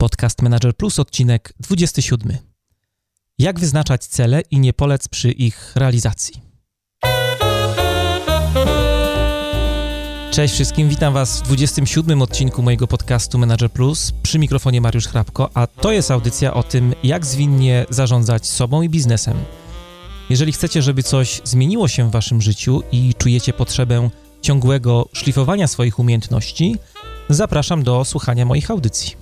Podcast Manager Plus, odcinek 27. Jak wyznaczać cele i nie polec przy ich realizacji? Cześć wszystkim, witam Was w 27 odcinku mojego podcastu Manager Plus przy mikrofonie Mariusz Hrabko, a to jest audycja o tym, jak zwinnie zarządzać sobą i biznesem. Jeżeli chcecie, żeby coś zmieniło się w Waszym życiu i czujecie potrzebę ciągłego szlifowania swoich umiejętności, zapraszam do słuchania moich audycji.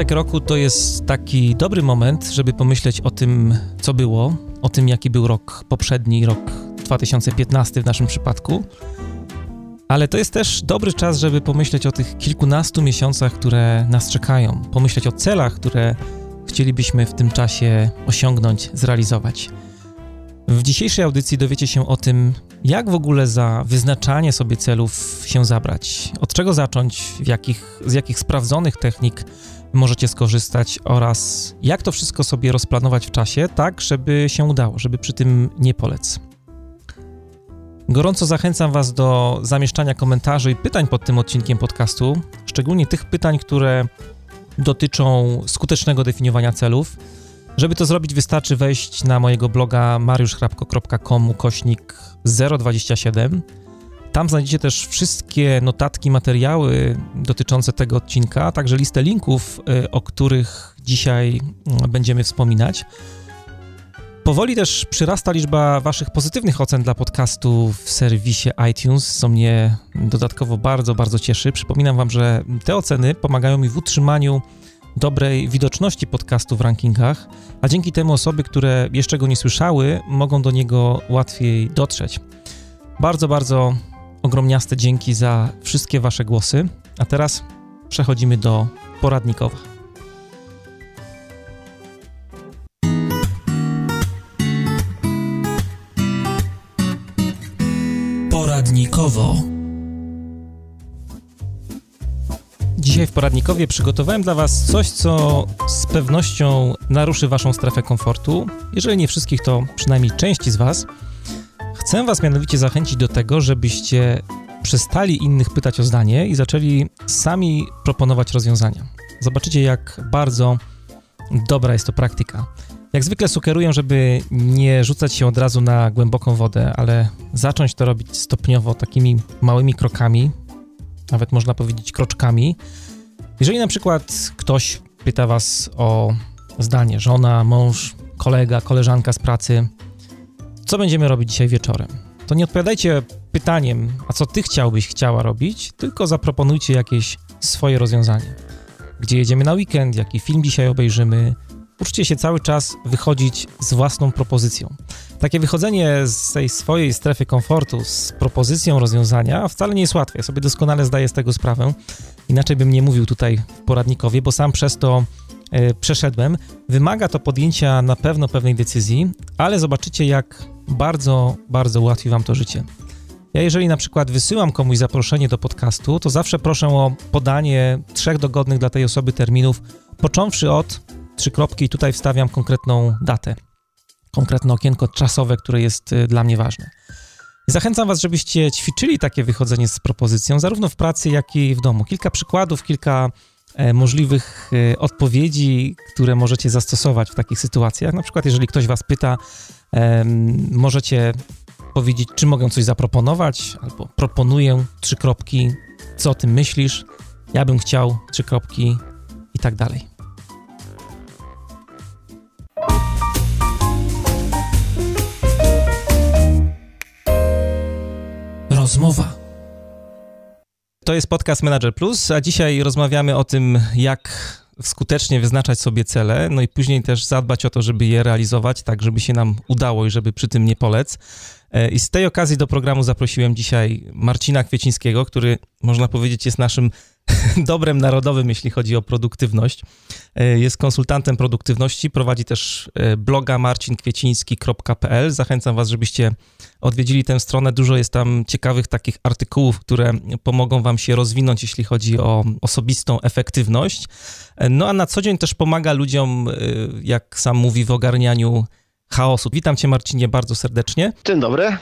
Początek roku to jest taki dobry moment, żeby pomyśleć o tym, co było, o tym, jaki był rok poprzedni, rok 2015 w naszym przypadku. Ale to jest też dobry czas, żeby pomyśleć o tych kilkunastu miesiącach, które nas czekają, pomyśleć o celach, które chcielibyśmy w tym czasie osiągnąć, zrealizować. W dzisiejszej audycji dowiecie się o tym, jak w ogóle za wyznaczanie sobie celów się zabrać, od czego zacząć, jakich, z jakich sprawdzonych technik możecie skorzystać oraz jak to wszystko sobie rozplanować w czasie, tak żeby się udało, żeby przy tym nie polec. Gorąco zachęcam Was do zamieszczania komentarzy i pytań pod tym odcinkiem podcastu, szczególnie tych pytań, które dotyczą skutecznego definiowania celów. Żeby to zrobić, wystarczy wejść na mojego bloga mariuszchrapko.com kośnik 027 tam znajdziecie też wszystkie notatki, materiały dotyczące tego odcinka, a także listę linków, y, o których dzisiaj mm, będziemy wspominać. Powoli też przyrasta liczba Waszych pozytywnych ocen dla podcastu w serwisie iTunes, co mnie dodatkowo bardzo, bardzo cieszy. Przypominam Wam, że te oceny pomagają mi w utrzymaniu dobrej widoczności podcastu w rankingach, a dzięki temu osoby, które jeszcze go nie słyszały, mogą do niego łatwiej dotrzeć. Bardzo, bardzo ogromniaste dzięki za wszystkie Wasze głosy. A teraz przechodzimy do poradnikowa. Poradnikowo. Dzisiaj w poradnikowie przygotowałem dla Was coś, co z pewnością naruszy Waszą strefę komfortu. Jeżeli nie wszystkich, to przynajmniej części z Was. Chcę Was mianowicie zachęcić do tego, żebyście przestali innych pytać o zdanie i zaczęli sami proponować rozwiązania. Zobaczycie, jak bardzo dobra jest to praktyka. Jak zwykle sugeruję, żeby nie rzucać się od razu na głęboką wodę, ale zacząć to robić stopniowo, takimi małymi krokami, nawet można powiedzieć kroczkami. Jeżeli na przykład ktoś pyta Was o zdanie, żona, mąż, kolega, koleżanka z pracy, co będziemy robić dzisiaj wieczorem? To nie odpowiadajcie pytaniem, a co ty chciałbyś, chciała robić, tylko zaproponujcie jakieś swoje rozwiązanie. Gdzie jedziemy na weekend, jaki film dzisiaj obejrzymy. Uczcie się cały czas wychodzić z własną propozycją. Takie wychodzenie z tej swojej strefy komfortu z propozycją rozwiązania wcale nie jest łatwe. Ja sobie doskonale zdaję z tego sprawę. Inaczej bym nie mówił tutaj poradnikowie, bo sam przez to e, przeszedłem. Wymaga to podjęcia na pewno pewnej decyzji, ale zobaczycie, jak bardzo, bardzo ułatwi Wam to życie. Ja jeżeli na przykład wysyłam komuś zaproszenie do podcastu, to zawsze proszę o podanie trzech dogodnych dla tej osoby terminów, począwszy od trzy kropki i tutaj wstawiam konkretną datę, konkretne okienko czasowe, które jest y, dla mnie ważne. Zachęcam Was, żebyście ćwiczyli takie wychodzenie z propozycją, zarówno w pracy, jak i w domu. Kilka przykładów, kilka e, możliwych e, odpowiedzi, które możecie zastosować w takich sytuacjach. Na przykład, jeżeli ktoś Was pyta, możecie powiedzieć, czy mogę coś zaproponować, albo proponuję trzy kropki, co o tym myślisz, ja bym chciał trzy kropki i tak dalej. Rozmowa. To jest podcast Manager Plus, a dzisiaj rozmawiamy o tym, jak skutecznie wyznaczać sobie cele, no i później też zadbać o to, żeby je realizować, tak żeby się nam udało i żeby przy tym nie polec. I z tej okazji do programu zaprosiłem dzisiaj Marcina Kwiecińskiego, który można powiedzieć jest naszym dobrem narodowym, jeśli chodzi o produktywność. E, jest konsultantem produktywności, prowadzi też e, bloga marcinkwieciński.pl. Zachęcam Was, żebyście odwiedzili tę stronę. Dużo jest tam ciekawych takich artykułów, które pomogą Wam się rozwinąć, jeśli chodzi o osobistą efektywność. E, no a na co dzień też pomaga ludziom, jak sam mówi, w ogarnianiu chaosu. Witam Cię, Marcinie, bardzo serdecznie. Dzień dobry.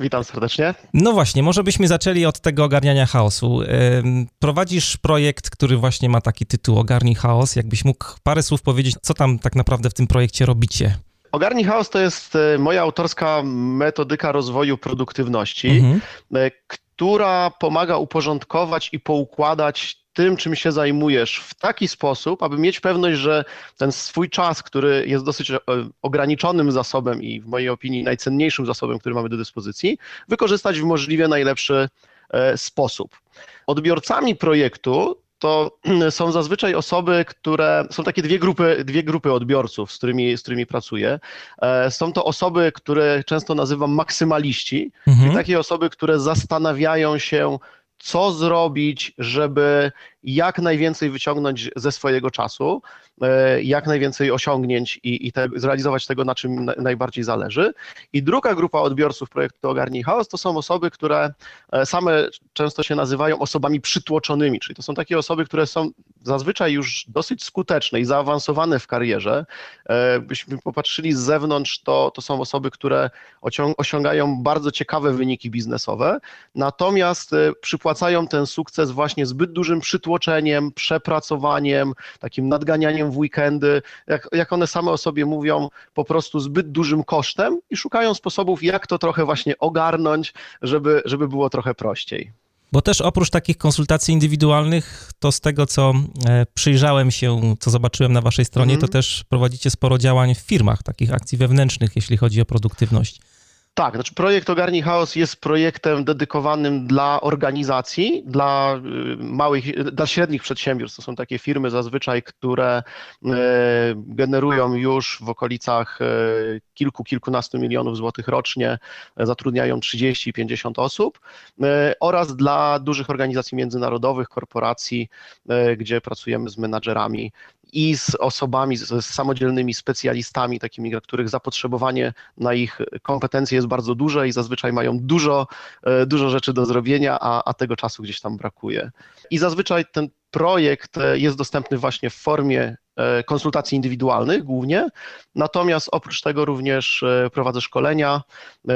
Witam serdecznie. No właśnie, może byśmy zaczęli od tego ogarniania chaosu. Prowadzisz projekt, który właśnie ma taki tytuł Ogarnij chaos. Jakbyś mógł parę słów powiedzieć, co tam tak naprawdę w tym projekcie robicie? Ogarnij chaos to jest e, moja autorska metodyka rozwoju produktywności, mhm. E, która pomaga uporządkować i poukładać tym, czym się zajmujesz w taki sposób, aby mieć pewność, że ten swój czas, który jest dosyć e, ograniczonym zasobem i w mojej opinii najcenniejszym zasobem, który mamy do dyspozycji, wykorzystać w możliwie najlepszy e, sposób. Odbiorcami projektu to są zazwyczaj osoby, które są takie dwie grupy, dwie grupy odbiorców, z którymi, z którymi pracuję. E, są to osoby, które często nazywam maksymaliści, mhm. czyli takie osoby, które zastanawiają się, co zrobić, żeby jak najwięcej wyciągnąć ze swojego czasu, e, jak najwięcej osiągnięć i, i te, zrealizować tego, na czym na, najbardziej zależy. I druga grupa odbiorców projektu Ogarnij Chaos to są osoby, które e, same często się nazywają osobami przytłoczonymi, czyli to są takie osoby, które są zazwyczaj już dosyć skuteczne i zaawansowane w karierze. E, byśmy popatrzyli z zewnątrz, to, to są osoby, które osiągają bardzo ciekawe wyniki biznesowe, natomiast przypłacają ten sukces właśnie zbyt dużym przytłoczeniem przytłoczeniem, przepracowaniem, takim nadganianiem w weekendy, jak, jak one same o sobie mówią, po prostu zbyt dużym kosztem i szukają sposobów, jak to trochę właśnie ogarnąć, żeby, żeby było trochę prościej. Bo też oprócz takich konsultacji indywidualnych, to z tego, co e, przyjrzałem się, co zobaczyłem na waszej stronie, mm. to też prowadzicie sporo działań w firmach, takich akcji wewnętrznych, jeśli chodzi o produktywność. Tak, znaczy projekt Ogarnij Chaos jest projektem dedykowanym dla organizacji, dla y, małych, dla średnich przedsiębiorstw. To są takie firmy zazwyczaj, które y, generują już w okolicach y, kilku, kilkunastu milionów złotych rocznie, zatrudniają 30-50 osób oraz dla dużych organizacji międzynarodowych, korporacji, gdzie pracujemy z menadżerami i z osobami, z samodzielnymi specjalistami, takimi, na których zapotrzebowanie na ich kompetencje jest bardzo duże i zazwyczaj mają dużo, e, dużo rzeczy do zrobienia, a, a tego czasu gdzieś tam brakuje. I zazwyczaj ten projekt e, jest dostępny właśnie w formie konsultacji indywidualnych głównie, natomiast oprócz tego również e, prowadzę szkolenia,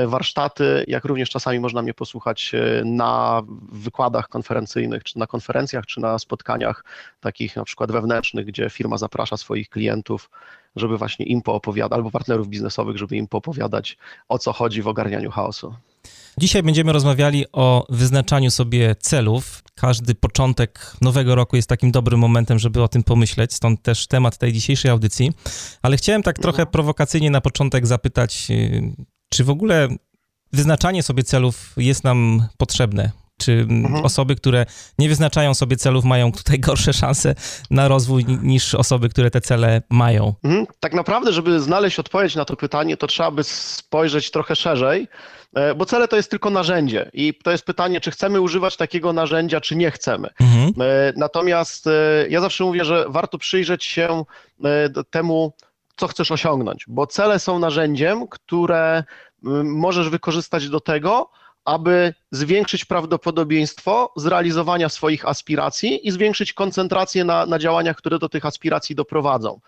warsztaty, jak również czasami można mnie posłuchać na wykładach konferencyjnych, czy na konferencjach, czy na spotkaniach takich na przykład wewnętrznych, gdzie firma zaprasza swoich klientów, żeby właśnie im poopowiadać, albo partnerów biznesowych, żeby im poopowiadać o co chodzi w ogarnianiu chaosu. Dzisiaj będziemy rozmawiali o wyznaczaniu sobie celów. Każdy początek nowego roku jest takim dobrym momentem, żeby o tym pomyśleć, stąd też temat tej dzisiejszej audycji. Ale chciałem tak trochę prowokacyjnie na początek zapytać, y, czy w ogóle wyznaczanie sobie celów jest nam potrzebne? Czy mhm. osoby, które nie wyznaczają sobie celów, mają tutaj gorsze szanse na rozwój niż osoby, które te cele mają? Mhm. Tak naprawdę, żeby znaleźć odpowiedź na to pytanie, to trzeba by spojrzeć trochę szerzej, e, bo cele to jest tylko narzędzie i to jest pytanie, czy chcemy używać takiego narzędzia, czy nie chcemy. Mhm. E, natomiast e, ja zawsze mówię, że warto przyjrzeć się temu, co chcesz osiągnąć, bo cele są narzędziem, które możesz wykorzystać do tego, aby zwiększyć prawdopodobieństwo zrealizowania swoich aspiracji i zwiększyć koncentrację na, na działaniach, które do tych aspiracji doprowadzą.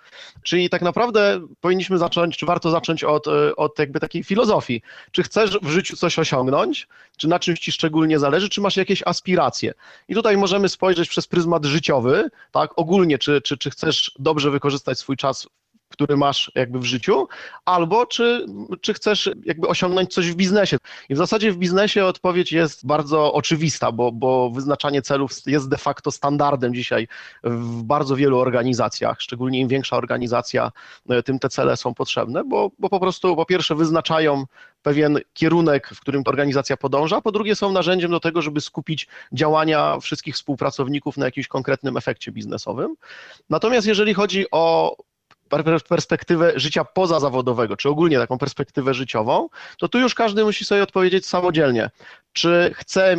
Czyli tak naprawdę powinniśmy zacząć, czy warto zacząć od, od jakby takiej filozofii. Czy chcesz w życiu coś osiągnąć, czy na czymś ci szczególnie zależy, czy masz jakieś aspiracje? I tutaj możemy spojrzeć przez pryzmat życiowy, tak, ogólnie, czy, czy, czy chcesz dobrze wykorzystać swój czas który masz jakby w życiu, albo czy, czy chcesz jakby osiągnąć coś w biznesie. I w zasadzie w biznesie odpowiedź jest bardzo oczywista, bo, bo wyznaczanie celów jest de facto standardem dzisiaj w bardzo wielu organizacjach, szczególnie im większa organizacja, e, tym te cele są potrzebne, bo, bo po prostu po pierwsze wyznaczają pewien kierunek, w którym organizacja podąża, po drugie są narzędziem do tego, żeby skupić działania wszystkich współpracowników na jakimś konkretnym efekcie biznesowym. Natomiast jeżeli chodzi o perspektywę życia pozazawodowego, czy ogólnie taką perspektywę życiową, to tu już każdy musi sobie odpowiedzieć samodzielnie, czy chce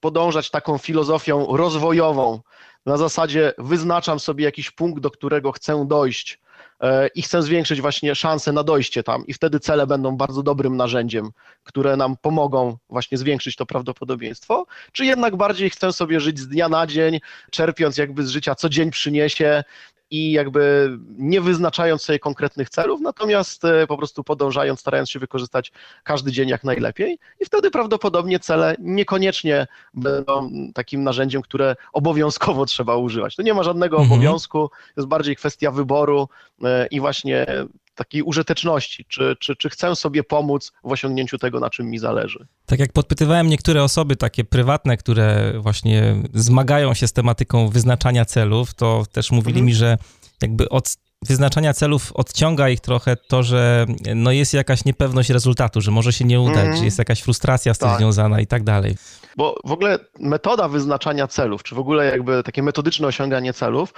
podążać taką filozofią rozwojową, na zasadzie wyznaczam sobie jakiś punkt, do którego chcę dojść e, i chcę zwiększyć właśnie szanse na dojście tam i wtedy cele będą bardzo dobrym narzędziem, które nam pomogą właśnie zwiększyć to prawdopodobieństwo, czy jednak bardziej chcę sobie żyć z dnia na dzień, czerpiąc jakby z życia, co dzień przyniesie, i jakby nie wyznaczając sobie konkretnych celów, natomiast e, po prostu podążając, starając się wykorzystać każdy dzień jak najlepiej i wtedy prawdopodobnie cele niekoniecznie będą takim narzędziem, które obowiązkowo trzeba używać. To nie ma żadnego mhm. obowiązku, jest bardziej kwestia wyboru e, i właśnie takiej użyteczności, czy, czy, czy chcę sobie pomóc w osiągnięciu tego, na czym mi zależy. Tak jak podpytywałem niektóre osoby takie prywatne, które właśnie zmagają się z tematyką wyznaczania celów, to też mówili mhm. mi, że jakby od wyznaczania celów odciąga ich trochę to, że no jest jakaś niepewność rezultatu, że może się nie udać, mm. że jest jakaś frustracja z tym tak. związana i tak dalej. Bo w ogóle metoda wyznaczania celów, czy w ogóle jakby takie metodyczne osiąganie celów,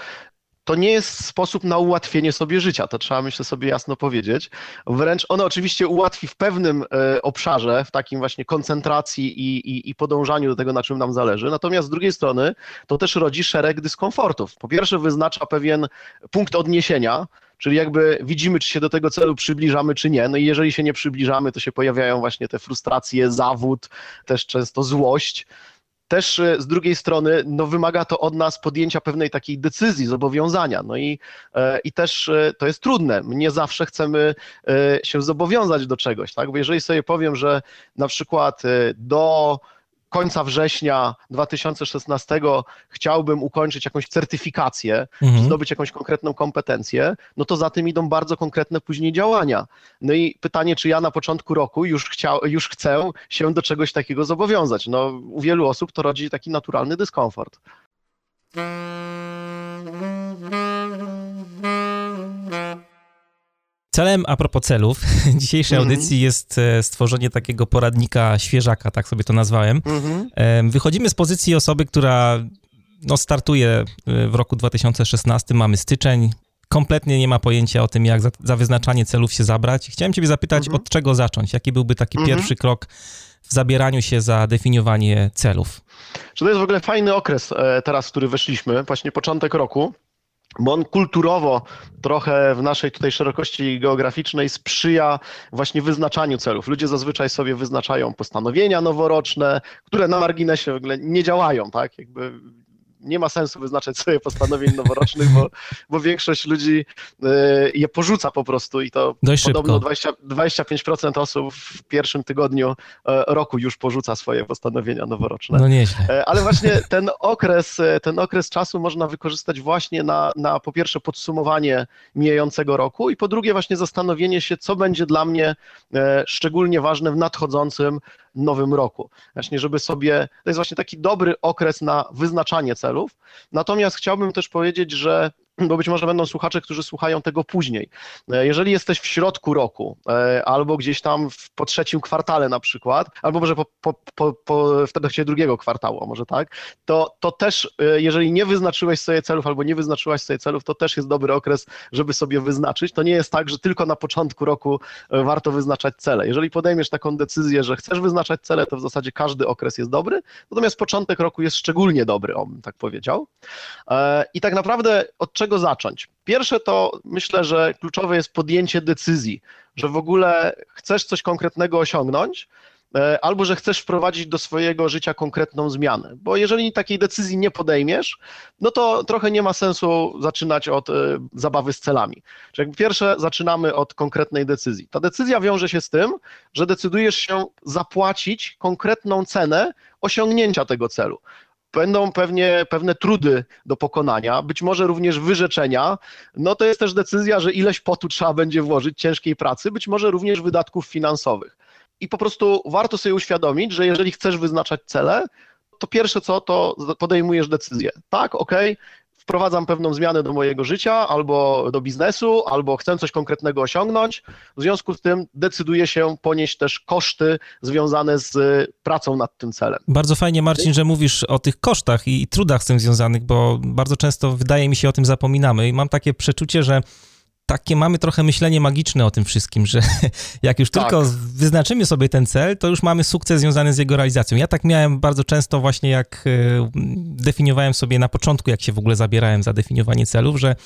to nie jest sposób na ułatwienie sobie życia, to trzeba myślę sobie jasno powiedzieć. Wręcz ono oczywiście ułatwi w pewnym e, obszarze, w takim właśnie koncentracji i, i, i, podążaniu do tego, na czym nam zależy. Natomiast z drugiej strony to też rodzi szereg dyskomfortów. Po pierwsze, wyznacza pewien punkt odniesienia, Czyli jakby widzimy, czy się do tego celu przybliżamy, czy nie. No i jeżeli się nie przybliżamy, to się pojawiają właśnie te frustracje, zawód, też często złość też e, z drugiej strony no, wymaga to od nas podjęcia pewnej takiej decyzji, zobowiązania. No i, e, i też e, to jest trudne. Nie zawsze chcemy się zobowiązać do czegoś, tak? Bo jeżeli sobie powiem, że na przykład do końca września 2016 chciałbym ukończyć jakąś certyfikację, mhm. zdobyć jakąś konkretną kompetencję, no to za tym idą bardzo konkretne później działania. No i pytanie, czy ja na początku roku już, chciał, już chcę się do czegoś takiego zobowiązać. No, u wielu osób to rodzi taki naturalny dyskomfort. Celem, a propos celów, dzisiejszej mm -hmm. audycji jest e, stworzenie takiego poradnika świeżaka, tak sobie to nazwałem. Mm -hmm. Wychodzimy z pozycji osoby, która no, startuje e, w roku 2016, mamy styczeń, kompletnie nie ma pojęcia o tym, jak za, za wyznaczanie celów się zabrać. Chciałem ciebie zapytać, mm -hmm. od czego zacząć? Jaki byłby taki mhm. pierwszy krok w zabieraniu się za definiowanie celów? Czy to jest w ogóle fajny okres teraz, w który weszliśmy, właśnie początek roku bo on kulturowo trochę w naszej tutaj szerokości geograficznej sprzyja właśnie wyznaczaniu celów. Ludzie zazwyczaj sobie wyznaczają postanowienia noworoczne, które na marginesie w ogóle nie działają, tak? Jakby nie ma sensu wyznaczać sobie postanowień noworocznych, bo, bo większość ludzi e, je porzuca po prostu i to Dość podobno 20, 25% osób w pierwszym tygodniu e, roku już porzuca swoje postanowienia noworoczne. No nieźle. E, ale właśnie ten okres, ten okres czasu można wykorzystać właśnie na, na po pierwsze podsumowanie mijającego roku i po drugie właśnie zastanowienie się, co będzie dla mnie szczególnie ważne w nadchodzącym nowym roku. Właśnie, żeby sobie, to jest właśnie taki dobry okres na wyznaczanie celów. Natomiast chciałbym też powiedzieć, że bo być może będą słuchacze, którzy słuchają tego później. E, jeżeli jesteś w środku roku, e, albo gdzieś tam w, po trzecim kwartale na przykład, albo może po, po, po, po w drugiego kwartału, może tak, to, to też, e, jeżeli nie wyznaczyłeś sobie celów, albo nie wyznaczyłaś sobie celów, to też jest dobry okres, żeby sobie wyznaczyć. To nie jest tak, że tylko na początku roku warto wyznaczać cele. Jeżeli podejmiesz taką decyzję, że chcesz wyznaczać cele, to w zasadzie każdy okres jest dobry, natomiast początek roku jest szczególnie dobry, on tak powiedział. I tak naprawdę od czego zacząć? Pierwsze to myślę, że kluczowe jest podjęcie decyzji, że w ogóle chcesz coś konkretnego osiągnąć, e, albo że chcesz wprowadzić do swojego życia konkretną zmianę. Bo jeżeli takiej decyzji nie podejmiesz, no to trochę nie ma sensu zaczynać od e, zabawy z celami. Czyli pierwsze zaczynamy od konkretnej decyzji. Ta decyzja wiąże się z tym, że decydujesz się zapłacić konkretną cenę osiągnięcia tego celu będą pewnie pewne trudy do pokonania, być może również wyrzeczenia. No to jest też decyzja, że ileś potu trzeba będzie włożyć, ciężkiej pracy, być może również wydatków finansowych. I po prostu warto sobie uświadomić, że jeżeli chcesz wyznaczać cele, to pierwsze co, to podejmujesz decyzję. Tak, ok, wprowadzam pewną zmianę do mojego życia, albo do biznesu, albo chcę coś konkretnego osiągnąć. W związku z tym decyduję się ponieść też koszty związane z pracą nad tym celem. Bardzo fajnie, Marcin, że mówisz o tych kosztach i trudach z tym związanych, bo bardzo często wydaje mi się o tym zapominamy i mam takie przeczucie, że takie mamy trochę myślenie magiczne o tym wszystkim, że jak już tak. tylko wyznaczymy sobie ten cel, to już mamy sukces związany z jego realizacją. Ja tak miałem bardzo często właśnie jak e, definiowałem sobie na początku, jak się w ogóle zabierałem za definiowanie celów, że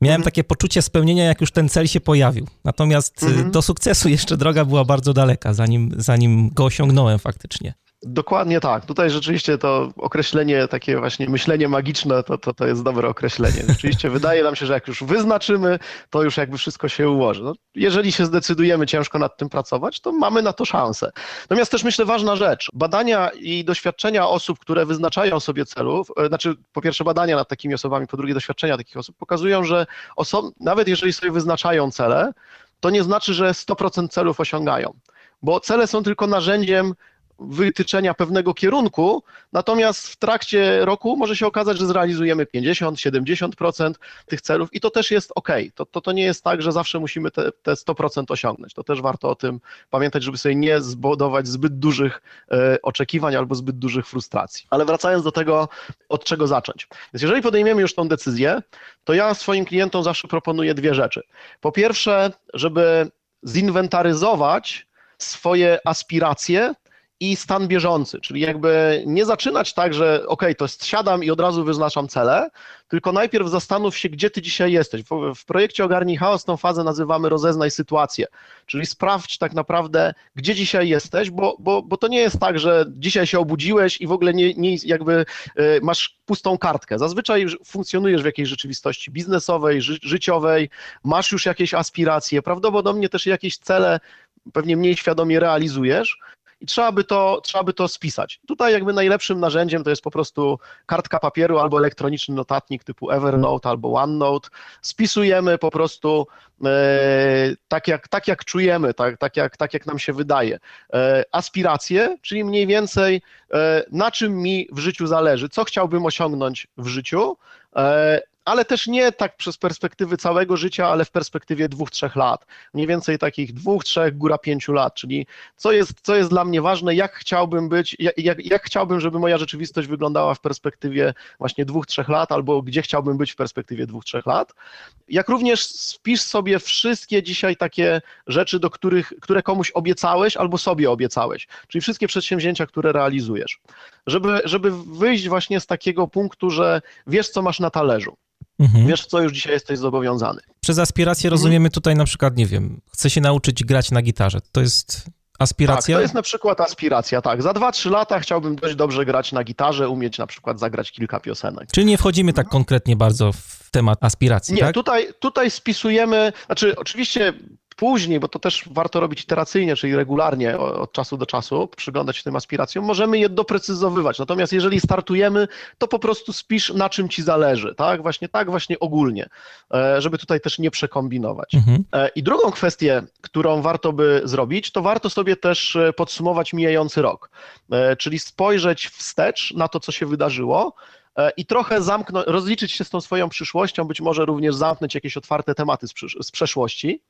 miałem mhm. takie poczucie spełnienia, jak już ten cel się pojawił. Natomiast e, mhm. do sukcesu jeszcze droga była bardzo daleka, zanim, zanim go osiągnąłem faktycznie. Dokładnie tak. Tutaj rzeczywiście to określenie, takie właśnie myślenie magiczne, to, to, to jest dobre określenie. Rzeczywiście wydaje nam się, że jak już wyznaczymy, to już jakby wszystko się ułoży. No, jeżeli się zdecydujemy ciężko nad tym pracować, to mamy na to szansę. Natomiast też myślę ważna rzecz. Badania i doświadczenia osób, które wyznaczają sobie celów, e, znaczy po pierwsze badania nad takimi osobami, po drugie doświadczenia takich osób pokazują, że osob, nawet jeżeli sobie wyznaczają cele, to nie znaczy, że 100% celów osiągają bo cele są tylko narzędziem wytyczenia pewnego kierunku, natomiast w trakcie roku może się okazać, że zrealizujemy 50-70% tych celów i to też jest ok. To, to, to nie jest tak, że zawsze musimy te, te 100% osiągnąć. To też warto o tym pamiętać, żeby sobie nie zbudować zbyt dużych e, oczekiwań albo zbyt dużych frustracji. Ale wracając do tego, od czego zacząć. Więc jeżeli podejmiemy już tą decyzję, to ja swoim klientom zawsze proponuję dwie rzeczy. Po pierwsze, żeby zinwentaryzować swoje aspiracje i stan bieżący, czyli jakby nie zaczynać tak, że ok, to siadam i od razu wyznaczam cele, tylko najpierw zastanów się, gdzie ty dzisiaj jesteś. W, w projekcie Ogarnij Chaos tą fazę nazywamy rozeznaj sytuację, czyli sprawdź tak naprawdę, gdzie dzisiaj jesteś, bo, bo, bo to nie jest tak, że dzisiaj się obudziłeś i w ogóle nie, nie jakby y, masz pustą kartkę. Zazwyczaj funkcjonujesz w jakiejś rzeczywistości biznesowej, ży, życiowej, masz już jakieś aspiracje, prawdopodobnie też jakieś cele pewnie mniej świadomie realizujesz, i trzeba by, to, trzeba by to spisać. Tutaj jakby najlepszym narzędziem to jest po prostu kartka papieru albo elektroniczny notatnik typu Evernote albo OneNote. Spisujemy po prostu e, tak, jak, tak jak czujemy, tak, tak, jak, tak jak nam się wydaje. E, aspiracje, czyli mniej więcej e, na czym mi w życiu zależy, co chciałbym osiągnąć w życiu, e, ale też nie tak przez perspektywy całego życia, ale w perspektywie dwóch, trzech lat. Mniej więcej takich dwóch, trzech, góra pięciu lat, czyli co jest, co jest dla mnie ważne, jak chciałbym być, jak, jak, jak chciałbym, żeby moja rzeczywistość wyglądała w perspektywie właśnie dwóch, trzech lat, albo gdzie chciałbym być w perspektywie dwóch, trzech lat. Jak również spisz sobie wszystkie dzisiaj takie rzeczy, do których, które komuś obiecałeś albo sobie obiecałeś, czyli wszystkie przedsięwzięcia, które realizujesz, żeby, żeby wyjść właśnie z takiego punktu, że wiesz, co masz na talerzu. Mhm. Wiesz, co już dzisiaj jesteś zobowiązany. Przez aspirację mhm. rozumiemy tutaj na przykład, nie wiem, chcę się nauczyć grać na gitarze. To jest aspiracja? Tak, to jest na przykład aspiracja, tak. Za 2-3 lata chciałbym dość dobrze grać na gitarze, umieć na przykład zagrać kilka piosenek. Czyli nie wchodzimy tak konkretnie bardzo w temat aspiracji, nie, tak? tutaj, tutaj spisujemy, znaczy oczywiście później, bo to też warto robić iteracyjnie, czyli regularnie od czasu do czasu, przyglądać się tym aspiracjom, możemy je doprecyzowywać. Natomiast jeżeli startujemy, to po prostu spisz na czym ci zależy, tak? Właśnie tak, właśnie ogólnie, e, żeby tutaj też nie przekombinować. Mhm. E, I drugą kwestię, którą warto by zrobić, to warto sobie też e, podsumować mijający rok, czyli spojrzeć wstecz na to, co się wydarzyło, i trochę zamknąć, rozliczyć się z tą swoją przyszłością, być może również zamknąć jakieś otwarte tematy z, z przeszłości.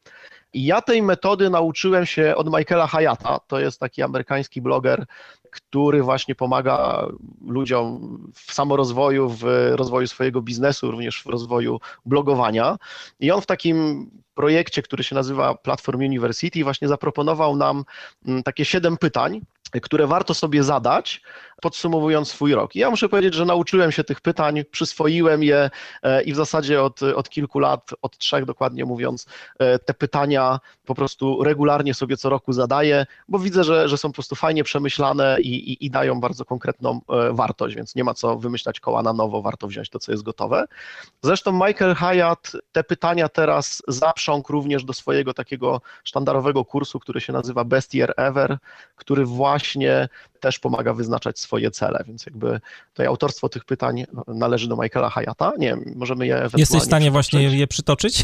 I ja tej metody nauczyłem się od Michaela Hayata, to jest taki amerykański bloger, który właśnie pomaga ludziom w samorozwoju, w rozwoju swojego biznesu, również w rozwoju blogowania. I on w takim projekcie, który się nazywa Platform University, właśnie zaproponował nam mm, takie siedem pytań, które warto sobie zadać, podsumowując swój rok. I ja muszę powiedzieć, że nauczyłem się tych pytań, przyswoiłem je e, i w zasadzie od, od kilku lat, od trzech dokładnie mówiąc, e, te pytania po prostu regularnie sobie co roku zadaję, bo widzę, że, że są po prostu fajnie przemyślane i, i, i dają bardzo konkretną e, wartość, więc nie ma co wymyślać koła na nowo, warto wziąć to, co jest gotowe. Zresztą Michael Hyatt te pytania teraz zaprzągł również do swojego takiego sztandarowego kursu, który się nazywa Best Year Ever, który właśnie też pomaga wyznaczać swoje cele, więc jakby tutaj autorstwo tych pytań należy do Michaela Hayata. Nie wiem, możemy je ewentualnie Jesteś w stanie właśnie je przytoczyć?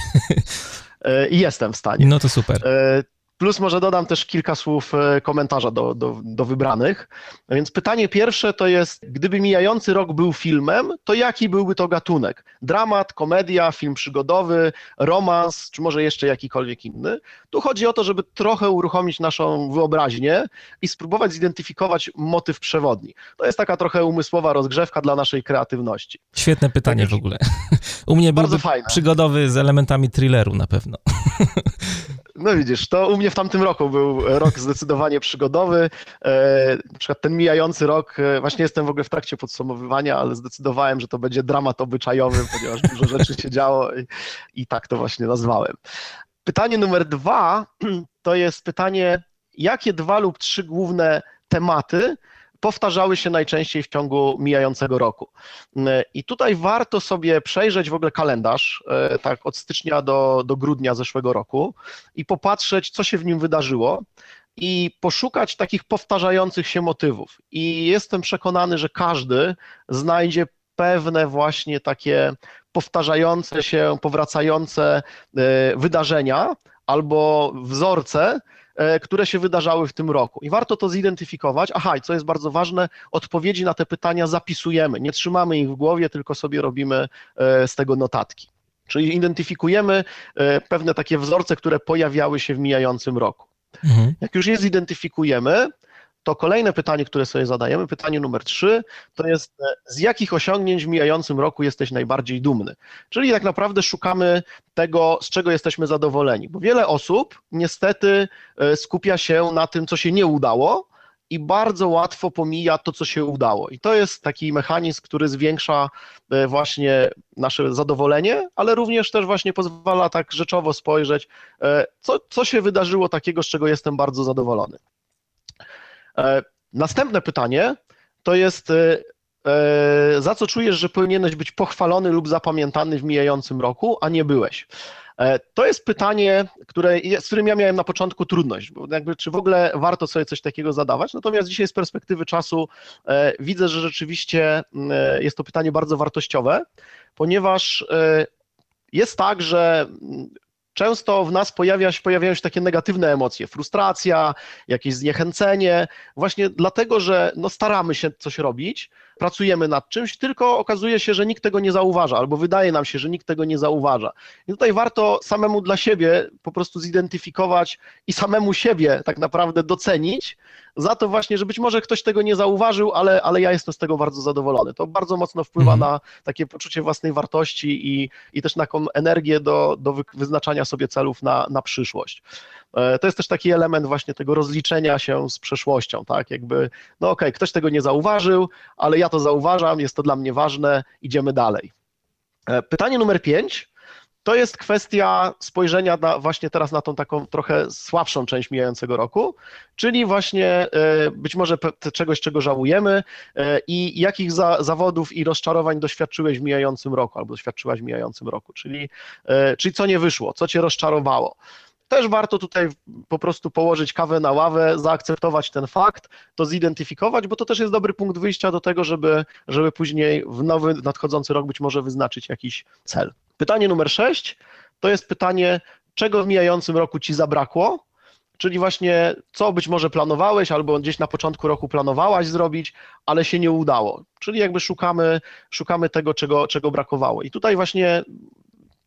E, I jestem w stanie. No to super. Plus może dodam też kilka słów e, komentarza do, do, do wybranych. Więc pytanie pierwsze to jest, gdyby mijający rok był filmem, to jaki byłby to gatunek? Dramat, komedia, film przygodowy, romans, czy może jeszcze jakikolwiek inny? Tu chodzi o to, żeby trochę uruchomić naszą wyobraźnię i spróbować zidentyfikować motyw przewodni. To jest taka trochę umysłowa rozgrzewka dla naszej kreatywności. Świetne pytanie w ogóle. U mnie byłby przygodowy z elementami thrilleru na pewno. No widzisz, to u mnie w tamtym roku był rok zdecydowanie przygodowy. E, na przykład ten mijający rok, e, właśnie jestem w ogóle w trakcie podsumowywania, ale zdecydowałem, że to będzie dramat obyczajowy, ponieważ dużo rzeczy się działo i, i tak to właśnie nazwałem. Pytanie numer dwa to jest pytanie, jakie dwa lub trzy główne tematy powtarzały się najczęściej w ciągu mijającego roku. I tutaj warto sobie przejrzeć w ogóle kalendarz, e, tak od stycznia do, do grudnia zeszłego roku i popatrzeć, co się w nim wydarzyło i poszukać takich powtarzających się motywów. I jestem przekonany, że każdy znajdzie pewne właśnie takie powtarzające się, powracające e, wydarzenia albo wzorce, które się wydarzały w tym roku. I warto to zidentyfikować. Aha, i co jest bardzo ważne, odpowiedzi na te pytania zapisujemy. Nie trzymamy ich w głowie, tylko sobie robimy e, z tego notatki. Czyli identyfikujemy e, pewne takie wzorce, które pojawiały się w mijającym roku. Mhm. Jak już je zidentyfikujemy, to kolejne pytanie, które sobie zadajemy, pytanie numer trzy, to jest e, z jakich osiągnięć w mijającym roku jesteś najbardziej dumny? Czyli tak naprawdę szukamy tego, z czego jesteśmy zadowoleni, bo wiele osób niestety e, skupia się na tym, co się nie udało, i bardzo łatwo pomija to, co się udało. I to jest taki mechanizm, który zwiększa e, właśnie nasze zadowolenie, ale również też właśnie pozwala tak rzeczowo spojrzeć, co, co się wydarzyło takiego, z czego jestem bardzo zadowolony. E, następne pytanie to jest, e, e, za co czujesz, że powinieneś być pochwalony lub zapamiętany w mijającym roku, a nie byłeś? To jest pytanie, które, z którym ja miałem na początku trudność, bo jakby, czy w ogóle warto sobie coś takiego zadawać. Natomiast dzisiaj z perspektywy czasu widzę, że rzeczywiście jest to pytanie bardzo wartościowe, ponieważ jest tak, że często w nas pojawia się, pojawiają się takie negatywne emocje, frustracja, jakieś zniechęcenie, właśnie dlatego, że no staramy się coś robić, pracujemy nad czymś, tylko okazuje się, że nikt tego nie zauważa, albo wydaje nam się, że nikt tego nie zauważa. I tutaj warto samemu dla siebie po prostu zidentyfikować i samemu siebie tak naprawdę docenić za to właśnie, że być może ktoś tego nie zauważył, ale, ale ja jestem z tego bardzo zadowolony. To bardzo mocno wpływa mhm. na takie poczucie własnej wartości i, i też na energię do, do wyznaczania sobie celów na, na przyszłość. E, to jest też taki element właśnie tego rozliczenia się z przeszłością, tak? Jakby, no okej, okay, ktoś tego nie zauważył, ale ja to zauważam, jest to dla mnie ważne, idziemy dalej. E, pytanie numer pięć to jest kwestia spojrzenia na, właśnie teraz na tą taką trochę słabszą część mijającego roku, czyli właśnie e, być może czegoś, czego żałujemy i jakich za, zawodów i rozczarowań doświadczyłeś w mijającym roku albo doświadczyłaś w mijającym roku, czyli, czyli co nie wyszło, co cię rozczarowało też warto tutaj po prostu położyć kawę na ławę, zaakceptować ten fakt, to zidentyfikować, bo to też jest dobry punkt wyjścia do tego, żeby, żeby później w nowy, nadchodzący rok być może wyznaczyć jakiś cel. Pytanie numer sześć to jest pytanie, czego w mijającym roku ci zabrakło, czyli właśnie co być może planowałeś albo gdzieś na początku roku planowałaś zrobić, ale się nie udało. Czyli jakby szukamy, szukamy tego, czego, czego brakowało. I tutaj właśnie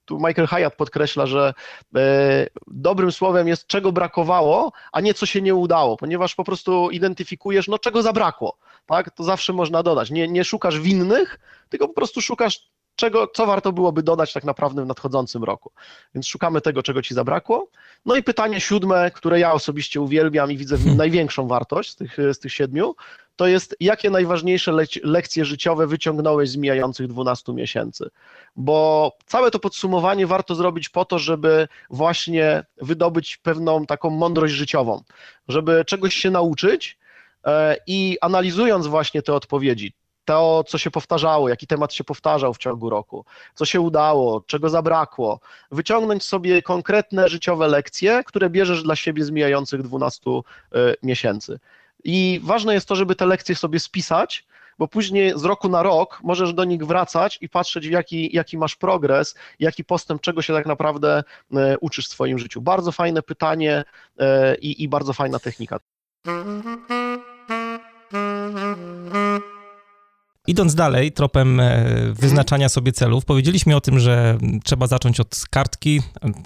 tu Michael Hyatt podkreśla, że e, dobrym słowem jest czego brakowało, a nie co się nie udało, ponieważ po prostu identyfikujesz, no czego zabrakło, tak? To zawsze można dodać. Nie, nie szukasz winnych, tylko po prostu szukasz czego, co warto byłoby dodać tak naprawdę w nadchodzącym roku. Więc szukamy tego, czego ci zabrakło. No i pytanie siódme, które ja osobiście uwielbiam i widzę w nim największą wartość z tych, z tych siedmiu, to jest jakie najważniejsze lekcje życiowe wyciągnąłeś z mijających 12 miesięcy. Bo całe to podsumowanie warto zrobić po to, żeby właśnie wydobyć pewną taką mądrość życiową, żeby czegoś się nauczyć e, i analizując właśnie te odpowiedzi, to, co się powtarzało, jaki temat się powtarzał w ciągu roku, co się udało, czego zabrakło, wyciągnąć sobie konkretne życiowe lekcje, które bierzesz dla siebie z mijających 12 e, miesięcy. I ważne jest to, żeby te lekcje sobie spisać, bo później z roku na rok możesz do nich wracać i patrzeć, jaki, jaki masz progres, jaki postęp, czego się tak naprawdę e, uczysz w swoim życiu. Bardzo fajne pytanie e, i, i bardzo fajna technika. Idąc dalej, tropem e, wyznaczania sobie celów, powiedzieliśmy o tym, że trzeba zacząć od kartki,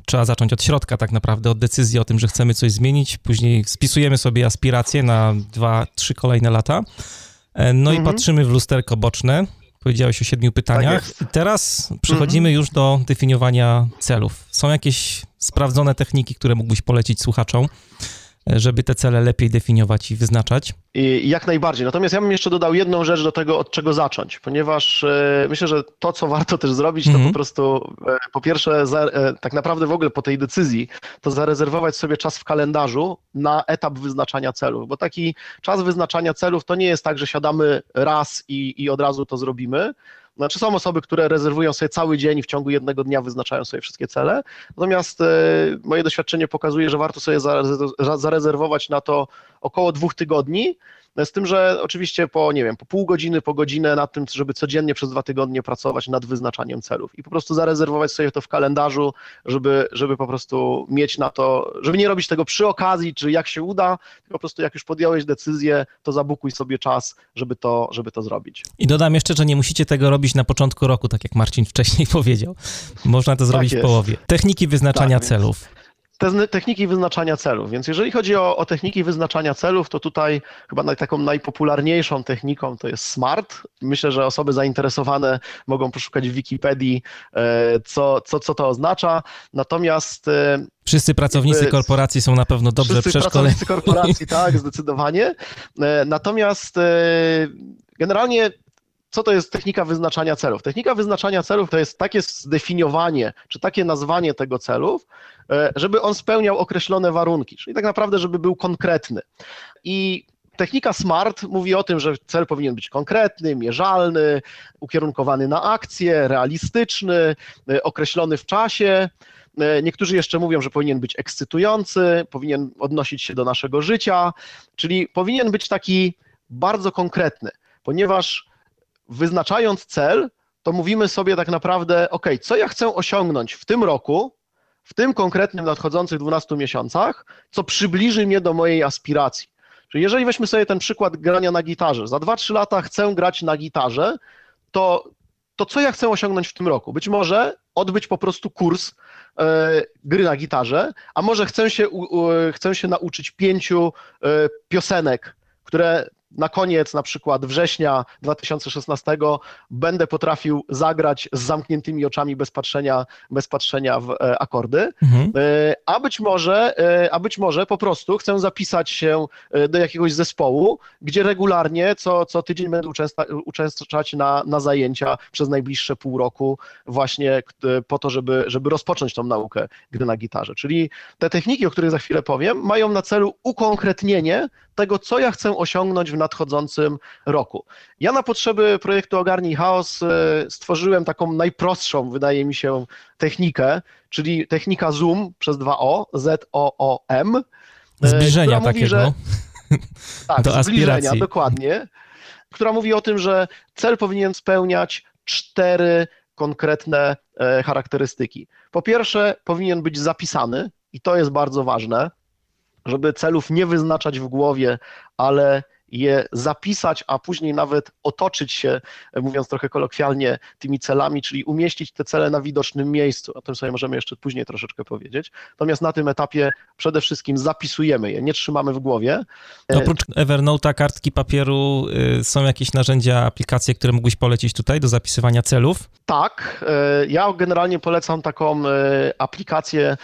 trzeba zacząć od środka tak naprawdę, od decyzji o tym, że chcemy coś zmienić, później spisujemy sobie aspiracje na dwa, trzy kolejne lata, e, no mhm. i patrzymy w lusterko boczne, powiedziałeś o siedmiu pytaniach tak i teraz przechodzimy mhm. już do definiowania celów. Są jakieś sprawdzone techniki, które mógłbyś polecić słuchaczom? Żeby te cele lepiej definiować i wyznaczać. I jak najbardziej. Natomiast ja bym jeszcze dodał jedną rzecz do tego, od czego zacząć, ponieważ e, myślę, że to, co warto też zrobić, to mm -hmm. po prostu e, po pierwsze, e, tak naprawdę w ogóle po tej decyzji, to zarezerwować sobie czas w kalendarzu na etap wyznaczania celów, bo taki czas wyznaczania celów to nie jest tak, że siadamy raz i, i od razu to zrobimy, znaczy są osoby, które rezerwują sobie cały dzień i w ciągu jednego dnia wyznaczają sobie wszystkie cele, natomiast e, moje doświadczenie pokazuje, że warto sobie zarezerwować na to około dwóch tygodni, z tym, że oczywiście po, nie wiem, po pół godziny, po godzinę nad tym, żeby codziennie przez dwa tygodnie pracować nad wyznaczaniem celów i po prostu zarezerwować sobie to w kalendarzu, żeby, żeby po prostu mieć na to, żeby nie robić tego przy okazji, czy jak się uda, tylko po prostu jak już podjąłeś decyzję, to zabukuj sobie czas, żeby to, żeby to zrobić. I dodam jeszcze, że nie musicie tego robić na początku roku, tak jak Marcin wcześniej powiedział. Można to zrobić tak w połowie. Techniki wyznaczania tak, celów te techniki wyznaczania celów. Więc jeżeli chodzi o, o, techniki wyznaczania celów, to tutaj chyba naj, taką najpopularniejszą techniką to jest SMART. Myślę, że osoby zainteresowane mogą poszukać w Wikipedii, e, co, co, co to oznacza. Natomiast e, Wszyscy pracownicy jakby, korporacji są na pewno dobrze wszyscy przeszkoleni. Wszyscy pracownicy korporacji, tak, zdecydowanie. E, natomiast generalnie co to jest technika wyznaczania celów? Technika wyznaczania celów to jest takie zdefiniowanie, czy takie nazwanie tego celów, e, żeby on spełniał określone warunki, czyli tak naprawdę, żeby był konkretny. I technika SMART mówi o tym, że cel powinien być konkretny, mierzalny, ukierunkowany na akcję, realistyczny, e, określony w czasie. E, niektórzy jeszcze mówią, że powinien być ekscytujący, powinien odnosić się do naszego życia, czyli powinien być taki bardzo konkretny, ponieważ wyznaczając cel, to mówimy sobie tak naprawdę, ok, co ja chcę osiągnąć w tym roku, w tym konkretnym nadchodzących 12 miesiącach, co przybliży mnie do mojej aspiracji. Czyli jeżeli weźmy sobie ten przykład grania na gitarze, za 2-3 lata chcę grać na gitarze, to, to co ja chcę osiągnąć w tym roku? Być może odbyć po prostu kurs e, gry na gitarze, a może chcę się, chcę się nauczyć pięciu e, piosenek, które na koniec na przykład września 2016 będę potrafił zagrać z zamkniętymi oczami bez patrzenia, bez patrzenia w e, akordy, mhm. E, a być może, e, a być może po prostu chcę zapisać się do jakiegoś zespołu, gdzie regularnie co, co tydzień będę uczęszczać na, na zajęcia przez najbliższe pół roku właśnie po to, żeby, żeby rozpocząć tą naukę gry na gitarze. Czyli te techniki, o których za chwilę powiem, mają na celu ukonkretnienie tego, co ja chcę osiągnąć w nadchodzącym roku. Ja na potrzeby projektu Ogarnij Chaos e, stworzyłem taką najprostszą, wydaje mi się, technikę, czyli technika Zoom przez 2O, Z-O-O-M. E, zbliżenia mówi, takiego. Że, tak, do zbliżenia, aspiracji. dokładnie. Która mówi o tym, że cel powinien spełniać cztery konkretne e, charakterystyki. Po pierwsze, powinien być zapisany, i to jest bardzo ważne żeby celów nie wyznaczać w głowie, ale je zapisać, a później nawet otoczyć się, mówiąc trochę kolokwialnie, tymi celami, czyli umieścić te cele na widocznym miejscu. O tym sobie możemy jeszcze później troszeczkę powiedzieć. Natomiast na tym etapie przede wszystkim zapisujemy je, nie trzymamy w głowie. Oprócz Evernote'a, kartki papieru, y, są jakieś narzędzia, aplikacje, które mógłbyś polecić tutaj do zapisywania celów? Tak. Y, ja generalnie polecam taką y, aplikację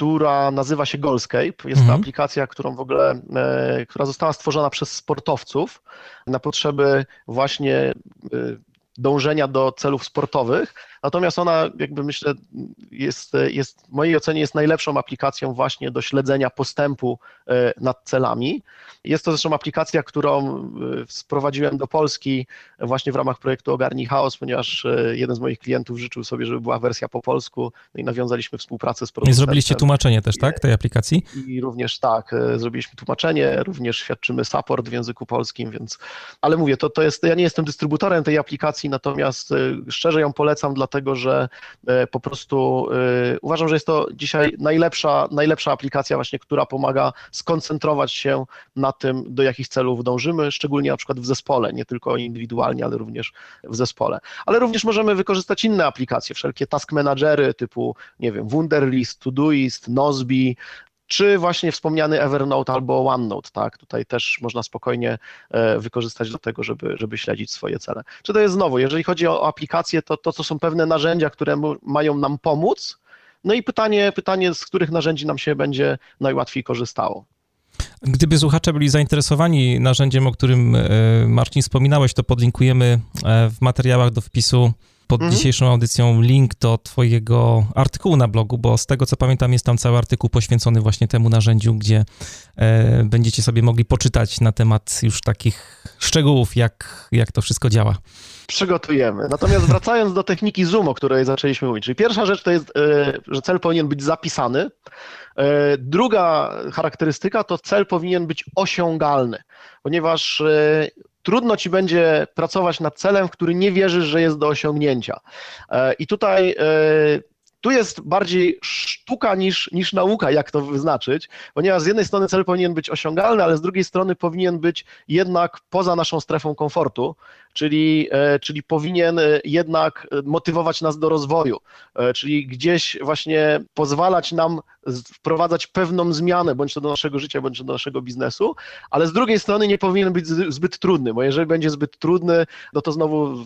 która nazywa się Goalscape. Jest mhm. to aplikacja, którą w ogóle, e, która została stworzona przez sportowców na potrzeby właśnie e, dążenia do celów sportowych. Natomiast ona jakby myślę jest, jest w mojej ocenie jest najlepszą aplikacją właśnie do śledzenia postępu e, nad celami. Jest to zresztą aplikacja, którą e, sprowadziłem do Polski właśnie w ramach projektu Ogarnij Chaos, ponieważ e, jeden z moich klientów życzył sobie, żeby była wersja po polsku no i nawiązaliśmy współpracę z producentem. I zrobiliście tłumaczenie też, tak, tej aplikacji? I również tak, zrobiliśmy tłumaczenie, również świadczymy support w języku polskim, więc, ale mówię, to, to jest, ja nie jestem dystrybutorem tej aplikacji, natomiast szczerze ją polecam, dlatego że po prostu uważam, że jest to dzisiaj najlepsza, najlepsza aplikacja właśnie, która pomaga skoncentrować się na tym, do jakich celów dążymy, szczególnie na przykład w zespole, nie tylko indywidualnie, ale również w zespole. Ale również możemy wykorzystać inne aplikacje, wszelkie task managery typu, nie wiem, Wunderlist, Todoist, Nozbe, czy właśnie wspomniany Evernote albo OneNote, tak? Tutaj też można spokojnie e, wykorzystać do tego, żeby, żeby śledzić swoje cele. Czy to jest znowu, jeżeli chodzi o aplikacje, to to, to są pewne narzędzia, które mają nam pomóc, no i pytanie, pytanie, z których narzędzi nam się będzie najłatwiej korzystało. Gdyby słuchacze byli zainteresowani narzędziem, o którym e, Marcin wspominałeś, to podlinkujemy e, w materiałach do wpisu pod mhm. dzisiejszą audycją link do Twojego artykułu na blogu, bo z tego co pamiętam, jest tam cały artykuł poświęcony właśnie temu narzędziu, gdzie e, będziecie sobie mogli poczytać na temat już takich szczegółów, jak, jak to wszystko działa. Przygotujemy. Natomiast wracając do techniki Zoom, o której zaczęliśmy mówić, czyli pierwsza rzecz to jest, e, że cel powinien być zapisany. E, druga charakterystyka to cel powinien być osiągalny, ponieważ e, trudno ci będzie pracować nad celem, w który nie wierzysz, że jest do osiągnięcia. E, I tutaj e, tu jest bardziej sztuka niż, niż nauka, jak to wyznaczyć, ponieważ z jednej strony cel powinien być osiągalny, ale z drugiej strony powinien być jednak poza naszą strefą komfortu, czyli, e, czyli powinien e, jednak motywować nas do rozwoju, e, czyli gdzieś właśnie pozwalać nam wprowadzać pewną zmianę, bądź to do naszego życia, bądź to do naszego biznesu, ale z drugiej strony nie powinien być zbyt trudny, bo jeżeli będzie zbyt trudny, no to znowu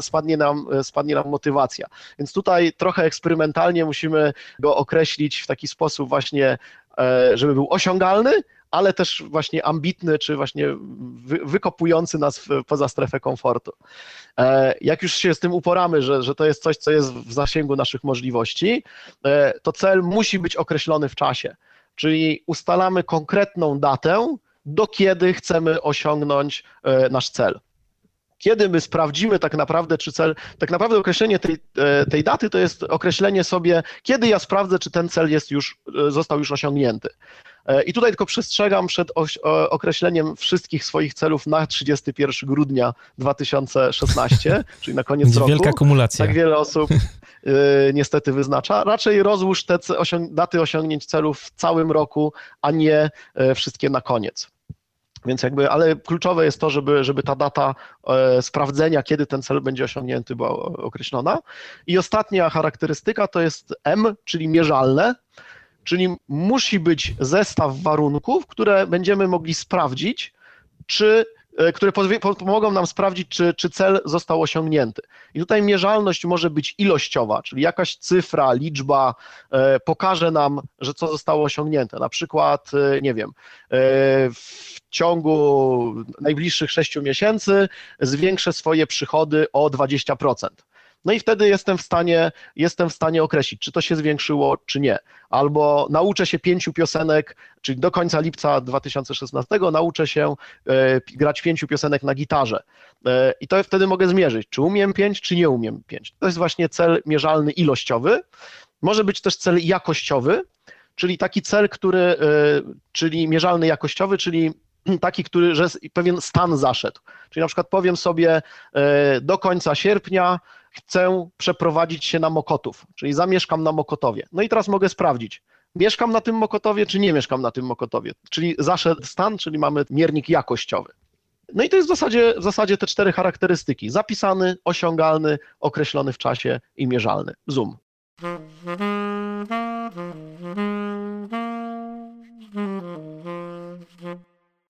spadnie nam, spadnie nam motywacja. Więc tutaj trochę eksperymentalnie musimy go określić w taki sposób właśnie, żeby był osiągalny, ale też właśnie ambitny, czy właśnie wykopujący nas poza strefę komfortu. E, jak już się z tym uporamy, że, że to jest coś, co jest w zasięgu naszych możliwości, e, to cel musi być określony w czasie, czyli ustalamy konkretną datę, do kiedy chcemy osiągnąć e, nasz cel kiedy my sprawdzimy tak naprawdę, czy cel, tak naprawdę określenie tej, tej daty to jest określenie sobie, kiedy ja sprawdzę, czy ten cel jest już, został już osiągnięty. E, I tutaj tylko przestrzegam przed określeniem wszystkich swoich celów na 31 grudnia 2016, czyli na koniec roku. Wielka kumulacja. Tak wiele osób e, niestety wyznacza. Raczej rozłóż te daty osiągnięć celów w całym roku, a nie e, wszystkie na koniec. Więc jakby, ale kluczowe jest to, żeby, żeby ta data e, sprawdzenia, kiedy ten cel będzie osiągnięty, była określona. I ostatnia charakterystyka to jest M, czyli mierzalne. Czyli musi być zestaw warunków, które będziemy mogli sprawdzić, czy które pomogą nam sprawdzić, czy, czy cel został osiągnięty. I tutaj mierzalność może być ilościowa, czyli jakaś cyfra, liczba e, pokaże nam, że co zostało osiągnięte. Na przykład, e, nie wiem, w ciągu najbliższych 6 miesięcy zwiększę swoje przychody o 20%. No i wtedy jestem w stanie, jestem w stanie określić, czy to się zwiększyło, czy nie. Albo nauczę się pięciu piosenek, czyli do końca lipca 2016 nauczę się e, grać pięciu piosenek na gitarze. E, I to wtedy mogę zmierzyć, czy umiem pięć, czy nie umiem pięć. To jest właśnie cel mierzalny ilościowy. Może być też cel jakościowy, czyli taki cel, który, e, czyli mierzalny jakościowy, czyli taki, który, że pewien stan zaszedł. Czyli na przykład powiem sobie do końca sierpnia chcę przeprowadzić się na Mokotów, czyli zamieszkam na Mokotowie. No i teraz mogę sprawdzić, mieszkam na tym Mokotowie, czy nie mieszkam na tym Mokotowie. Czyli zaszedł stan, czyli mamy miernik jakościowy. No i to jest w zasadzie, w zasadzie te cztery charakterystyki. Zapisany, osiągalny, określony w czasie i mierzalny. Zoom.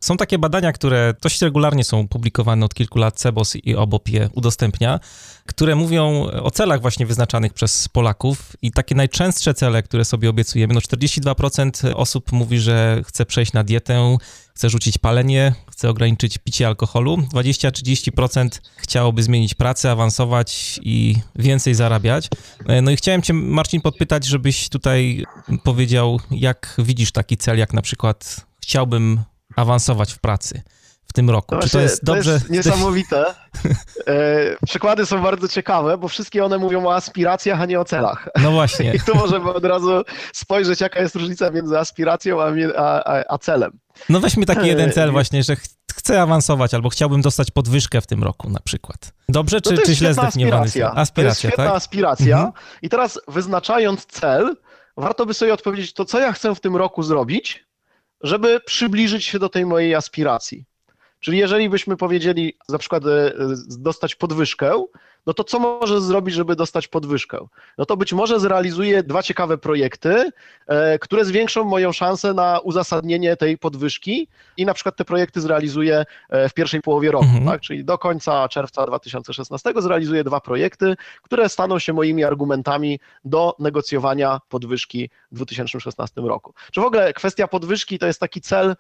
Są takie badania, które dość regularnie są publikowane od kilku lat, CEBOS i OBOP je udostępnia, które mówią o celach właśnie wyznaczanych przez Polaków i takie najczęstsze cele, które sobie obiecujemy, no 42% osób mówi, że chce przejść na dietę, chce rzucić palenie, chce ograniczyć picie alkoholu, 20-30% chciałoby zmienić pracę, awansować i więcej zarabiać. No i chciałem cię, Marcin, podpytać, żebyś tutaj powiedział, jak widzisz taki cel, jak na przykład chciałbym awansować w pracy w tym roku. No Czy to jest dobrze? To jest niesamowite. E, przykłady są bardzo ciekawe, bo wszystkie one mówią o aspiracjach, a nie o celach. No właśnie. I tu możemy od razu spojrzeć, jaka jest różnica między aspiracją a, a, a celem. No weźmy taki jeden cel właśnie, że chcę awansować albo chciałbym dostać podwyżkę w tym roku na przykład. Dobrze, czy, no czy źle zdefiniowany? Aspiracja. aspiracja. To jest świetna tak? aspiracja. Mhm. I teraz wyznaczając cel, warto by sobie odpowiedzieć, to co ja chcę w tym roku zrobić, żeby przybliżyć się do tej mojej aspiracji. Czyli jeżeli byśmy powiedzieli na przykład e, dostać podwyżkę, no to co może zrobić, żeby dostać podwyżkę? No to być może zrealizuje dwa ciekawe projekty, e, które zwiększą moją szansę na uzasadnienie tej podwyżki i na przykład te projekty zrealizuje e, w pierwszej połowie roku, mhm. tak? czyli do końca czerwca 2016 zrealizuję dwa projekty, które staną się moimi argumentami do negocjowania podwyżki w 2016 roku. Czy w ogóle kwestia podwyżki to jest taki cel,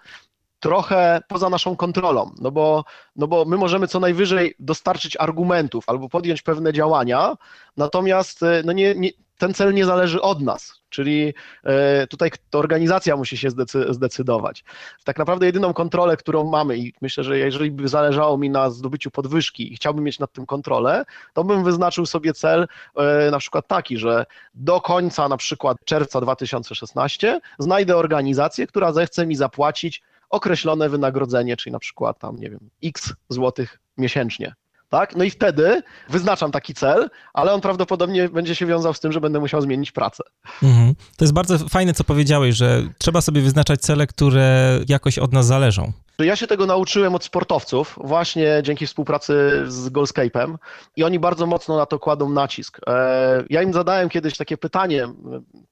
trochę poza naszą kontrolą, no bo, no bo my możemy co najwyżej dostarczyć argumentów albo podjąć pewne działania, natomiast e, no nie, nie, ten cel nie zależy od nas, czyli e, tutaj to organizacja musi się zdecydować. Tak naprawdę jedyną kontrolę, którą mamy i myślę, że jeżeli by zależało mi na zdobyciu podwyżki i chciałbym mieć nad tym kontrolę, to bym wyznaczył sobie cel e, na przykład taki, że do końca na przykład czerwca 2016 znajdę organizację, która zechce mi zapłacić określone wynagrodzenie, czyli na przykład tam, nie wiem, x złotych miesięcznie. Tak? No i wtedy wyznaczam taki cel, ale on prawdopodobnie będzie się wiązał z tym, że będę musiał zmienić pracę. Mhm. To jest bardzo fajne, co powiedziałeś, że trzeba sobie wyznaczać cele, które jakoś od nas zależą. Ja się tego nauczyłem od sportowców, właśnie dzięki współpracy z Goalscape'em i oni bardzo mocno na to kładą nacisk. E, ja im zadałem kiedyś takie pytanie,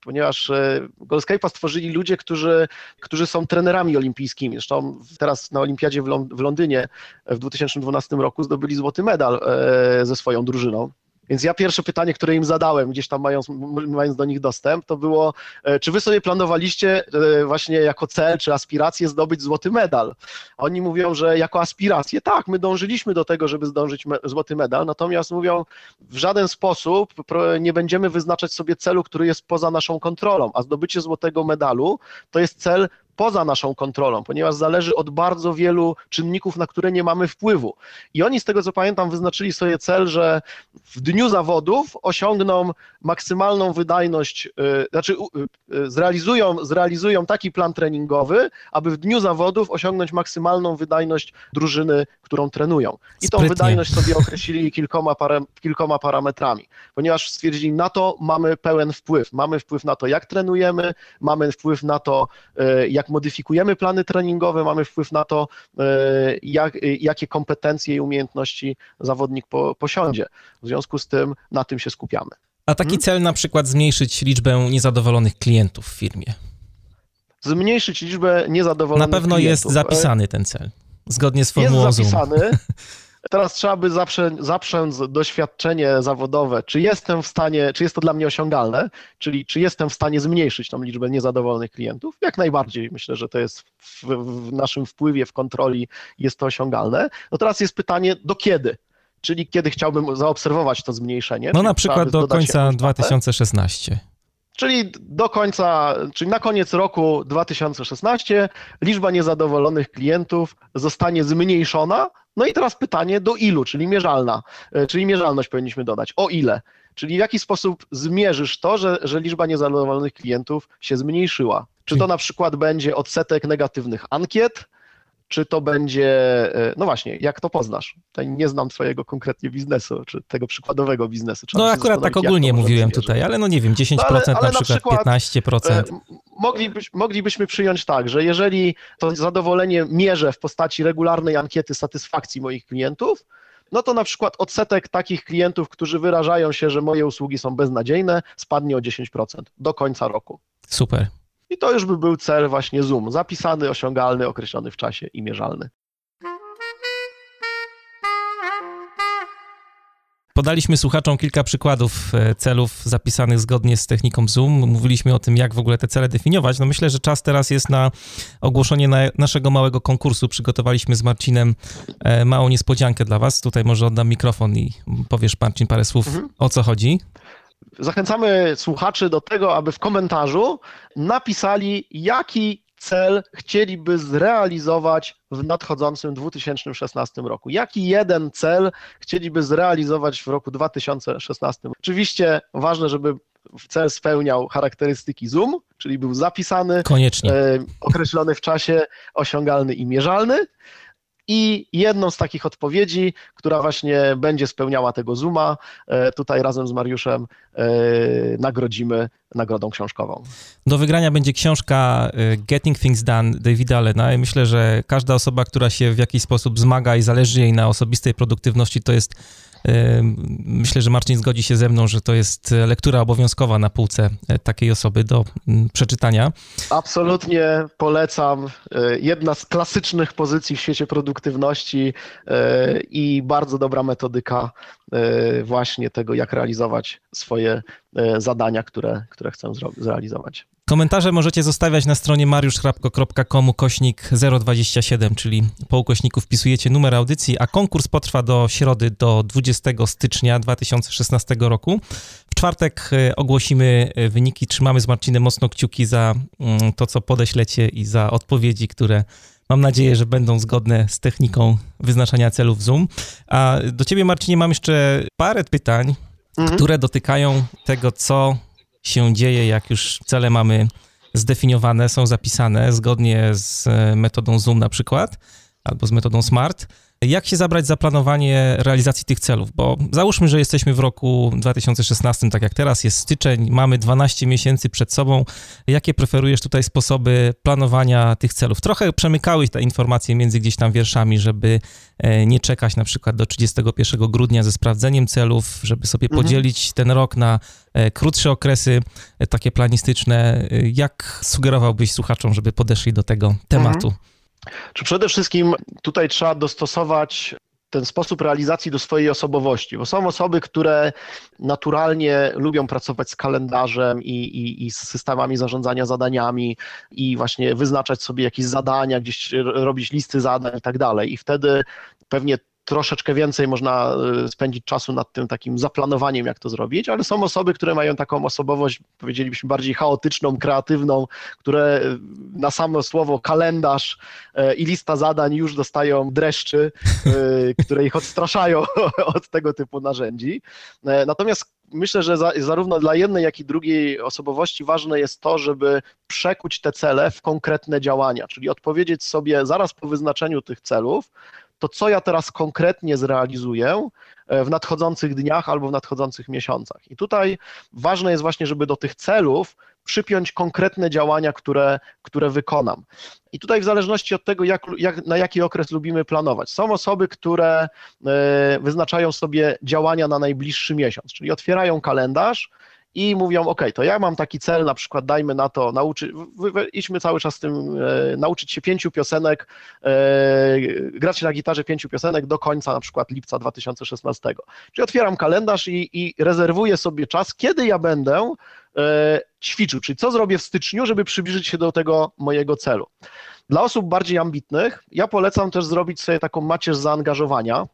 ponieważ e, Goalscape'a stworzyli ludzie, którzy, którzy są trenerami olimpijskimi. Zresztą teraz na Olimpiadzie w Londynie w 2012 roku zdobyli złoty medal e, ze swoją drużyną. Więc ja pierwsze pytanie, które im zadałem, gdzieś tam mając, mając do nich dostęp, to było, e, czy wy sobie planowaliście e, właśnie jako cel czy aspirację zdobyć złoty medal? A oni mówią, że jako aspirację, tak, my dążyliśmy do tego, żeby zdążyć me złoty medal, natomiast mówią, w żaden sposób nie będziemy wyznaczać sobie celu, który jest poza naszą kontrolą, a zdobycie złotego medalu to jest cel poza naszą kontrolą, ponieważ zależy od bardzo wielu czynników, na które nie mamy wpływu. I oni, z tego co pamiętam, wyznaczyli sobie cel, że w dniu zawodów osiągną maksymalną wydajność, yy, znaczy yy, zrealizują, zrealizują taki plan treningowy, aby w dniu zawodów osiągnąć maksymalną wydajność drużyny, którą trenują. I Sprytnie. tą wydajność sobie określili kilkoma, kilkoma parametrami, ponieważ stwierdzili, na to mamy pełen wpływ. Mamy wpływ na to, jak trenujemy, mamy wpływ na to, jak jak modyfikujemy plany treningowe, mamy wpływ na to, e, jak, jakie kompetencje i umiejętności zawodnik po, posiądzie. W związku z tym na tym się skupiamy. A taki hmm? cel na przykład zmniejszyć liczbę niezadowolonych klientów w firmie? Zmniejszyć liczbę niezadowolonych klientów. Na pewno klientów. jest zapisany ten cel, zgodnie z formułą Jest zapisany. Teraz trzeba by zaprze, zaprzęc doświadczenie zawodowe, czy jestem w stanie, czy jest to dla mnie osiągalne, czyli czy jestem w stanie zmniejszyć tą liczbę niezadowolonych klientów. Jak najbardziej myślę, że to jest w, w naszym wpływie, w kontroli jest to osiągalne. No teraz jest pytanie, do kiedy? Czyli kiedy chciałbym zaobserwować to zmniejszenie. No na przykład do końca 2016. Czyli do końca, czyli na koniec roku 2016 liczba niezadowolonych klientów zostanie zmniejszona. No i teraz pytanie, do ilu, czyli mierzalna, e, czyli mierzalność powinniśmy dodać. O ile? Czyli w jaki sposób zmierzysz to, że, że liczba niezadowolonych klientów się zmniejszyła? Czy to na przykład będzie odsetek negatywnych ankiet, czy to będzie, e, no właśnie, jak to poznasz? Tutaj nie znam twojego konkretnie biznesu, czy tego przykładowego biznesu. Trzeba no akurat tak ogólnie mówiłem tutaj, ale no nie wiem, 10% no, ale, ale na, przykład, przykład 15%. E, moglibyś, moglibyśmy przyjąć tak, że jeżeli to zadowolenie mierzę w postaci regularnej ankiety satysfakcji moich klientów, no to na przykład odsetek takich klientów, którzy wyrażają się, że moje usługi są beznadziejne, spadnie o 10% do końca roku. Super. I to już by był cel właśnie Zoom, zapisany, osiągalny, określony w czasie i mierzalny. Podaliśmy słuchaczom kilka przykładów e, celów zapisanych zgodnie z techniką Zoom. Mówiliśmy o tym, jak w ogóle te cele definiować. No myślę, że czas teraz jest na ogłoszenie na naszego małego konkursu. Przygotowaliśmy z Marcinem e, małą niespodziankę dla Was. Tutaj może oddam mikrofon i powiesz, Marcin, parę słów, mhm. o co chodzi. Zachęcamy słuchaczy do tego, aby w komentarzu napisali, jaki cel chcieliby zrealizować w nadchodzącym 2016 roku? Jaki jeden cel chcieliby zrealizować w roku 2016? Oczywiście ważne, żeby cel spełniał charakterystyki Zoom, czyli był zapisany, Koniecznie. E, określony w czasie, osiągalny i mierzalny. I jedną z takich odpowiedzi, która właśnie będzie spełniała tego Zooma, e, tutaj razem z Mariuszem e, nagrodzimy nagrodą książkową. Do wygrania będzie książka e, Getting Things Done Davida Allena myślę, że każda osoba, która się w jakiś sposób zmaga i zależy jej na osobistej produktywności, to jest Myślę, że Marcin zgodzi się ze mną, że to jest lektura obowiązkowa na półce e, takiej osoby do przeczytania. Absolutnie polecam. E, jedna z klasycznych pozycji w świecie produktywności e, i bardzo dobra metodyka właśnie tego, jak realizować swoje zadania, które, które chcę zrealizować. Komentarze możecie zostawiać na stronie mariuszchrapko.com kośnik 027, czyli po ukośniku wpisujecie numer audycji, a konkurs potrwa do środy do 20 stycznia 2016 roku. W czwartek e, ogłosimy e, wyniki. Trzymamy z Marcinem mocno kciuki za mm, to, co podeślecie i za odpowiedzi, które mam nadzieję, że będą zgodne z techniką wyznaczania celów Zoom. A do ciebie, Marcinie, mam jeszcze parę pytań, mhm. które dotykają tego, co się dzieje, jak już cele mamy zdefiniowane, są zapisane zgodnie z e, metodą Zoom na przykład, albo z metodą SMART. Jak się zabrać za planowanie realizacji tych celów? Bo załóżmy, że jesteśmy w roku 2016, tak jak teraz, jest styczeń, mamy 12 miesięcy przed sobą. Jakie preferujesz tutaj sposoby planowania tych celów? Trochę przemykałeś te informacje między gdzieś tam wierszami, żeby e, nie czekać na przykład do 31 grudnia ze sprawdzeniem celów, żeby sobie mhm. podzielić ten rok na e, krótsze okresy, e, takie planistyczne. Jak sugerowałbyś słuchaczom, żeby podeszli do tego tematu? Mhm. Czy przede wszystkim tutaj trzeba dostosować ten sposób realizacji do swojej osobowości, bo są osoby, które naturalnie lubią pracować z kalendarzem i, i, i, z systemami zarządzania zadaniami i właśnie wyznaczać sobie jakieś zadania, gdzieś robić listy zadań i tak dalej. I wtedy pewnie troszeczkę więcej można y, spędzić czasu nad tym takim zaplanowaniem, jak to zrobić, ale są osoby, które mają taką osobowość, powiedzielibyśmy, bardziej chaotyczną, kreatywną, które y, na samo słowo kalendarz y, i lista zadań już dostają dreszczy, które ich odstraszają od tego typu narzędzi. Natomiast myślę, że za, zarówno dla jednej, jak i drugiej osobowości ważne jest to, żeby przekuć te cele w konkretne działania, czyli odpowiedzieć sobie zaraz po wyznaczeniu tych celów, to co ja teraz konkretnie zrealizuję e, w nadchodzących dniach albo w nadchodzących miesiącach. I tutaj ważne jest właśnie, żeby do tych celów przypiąć konkretne działania, które, które wykonam. I tutaj w zależności od tego, jak, jak, na jaki okres lubimy planować. Są osoby, które e, wyznaczają sobie działania na najbliższy miesiąc, czyli otwierają kalendarz, i mówią, ok, to ja mam taki cel, na przykład dajmy na to, nauczyć, idźmy cały czas tym, e, nauczyć się pięciu piosenek, e, grać na gitarze pięciu piosenek do końca na przykład lipca 2016. Czyli otwieram kalendarz i, i rezerwuję sobie czas, kiedy ja będę e, ćwiczył, czyli co zrobię w styczniu, żeby przybliżyć się do tego mojego celu. Dla osób bardziej ambitnych ja polecam też zrobić sobie taką macierz zaangażowania,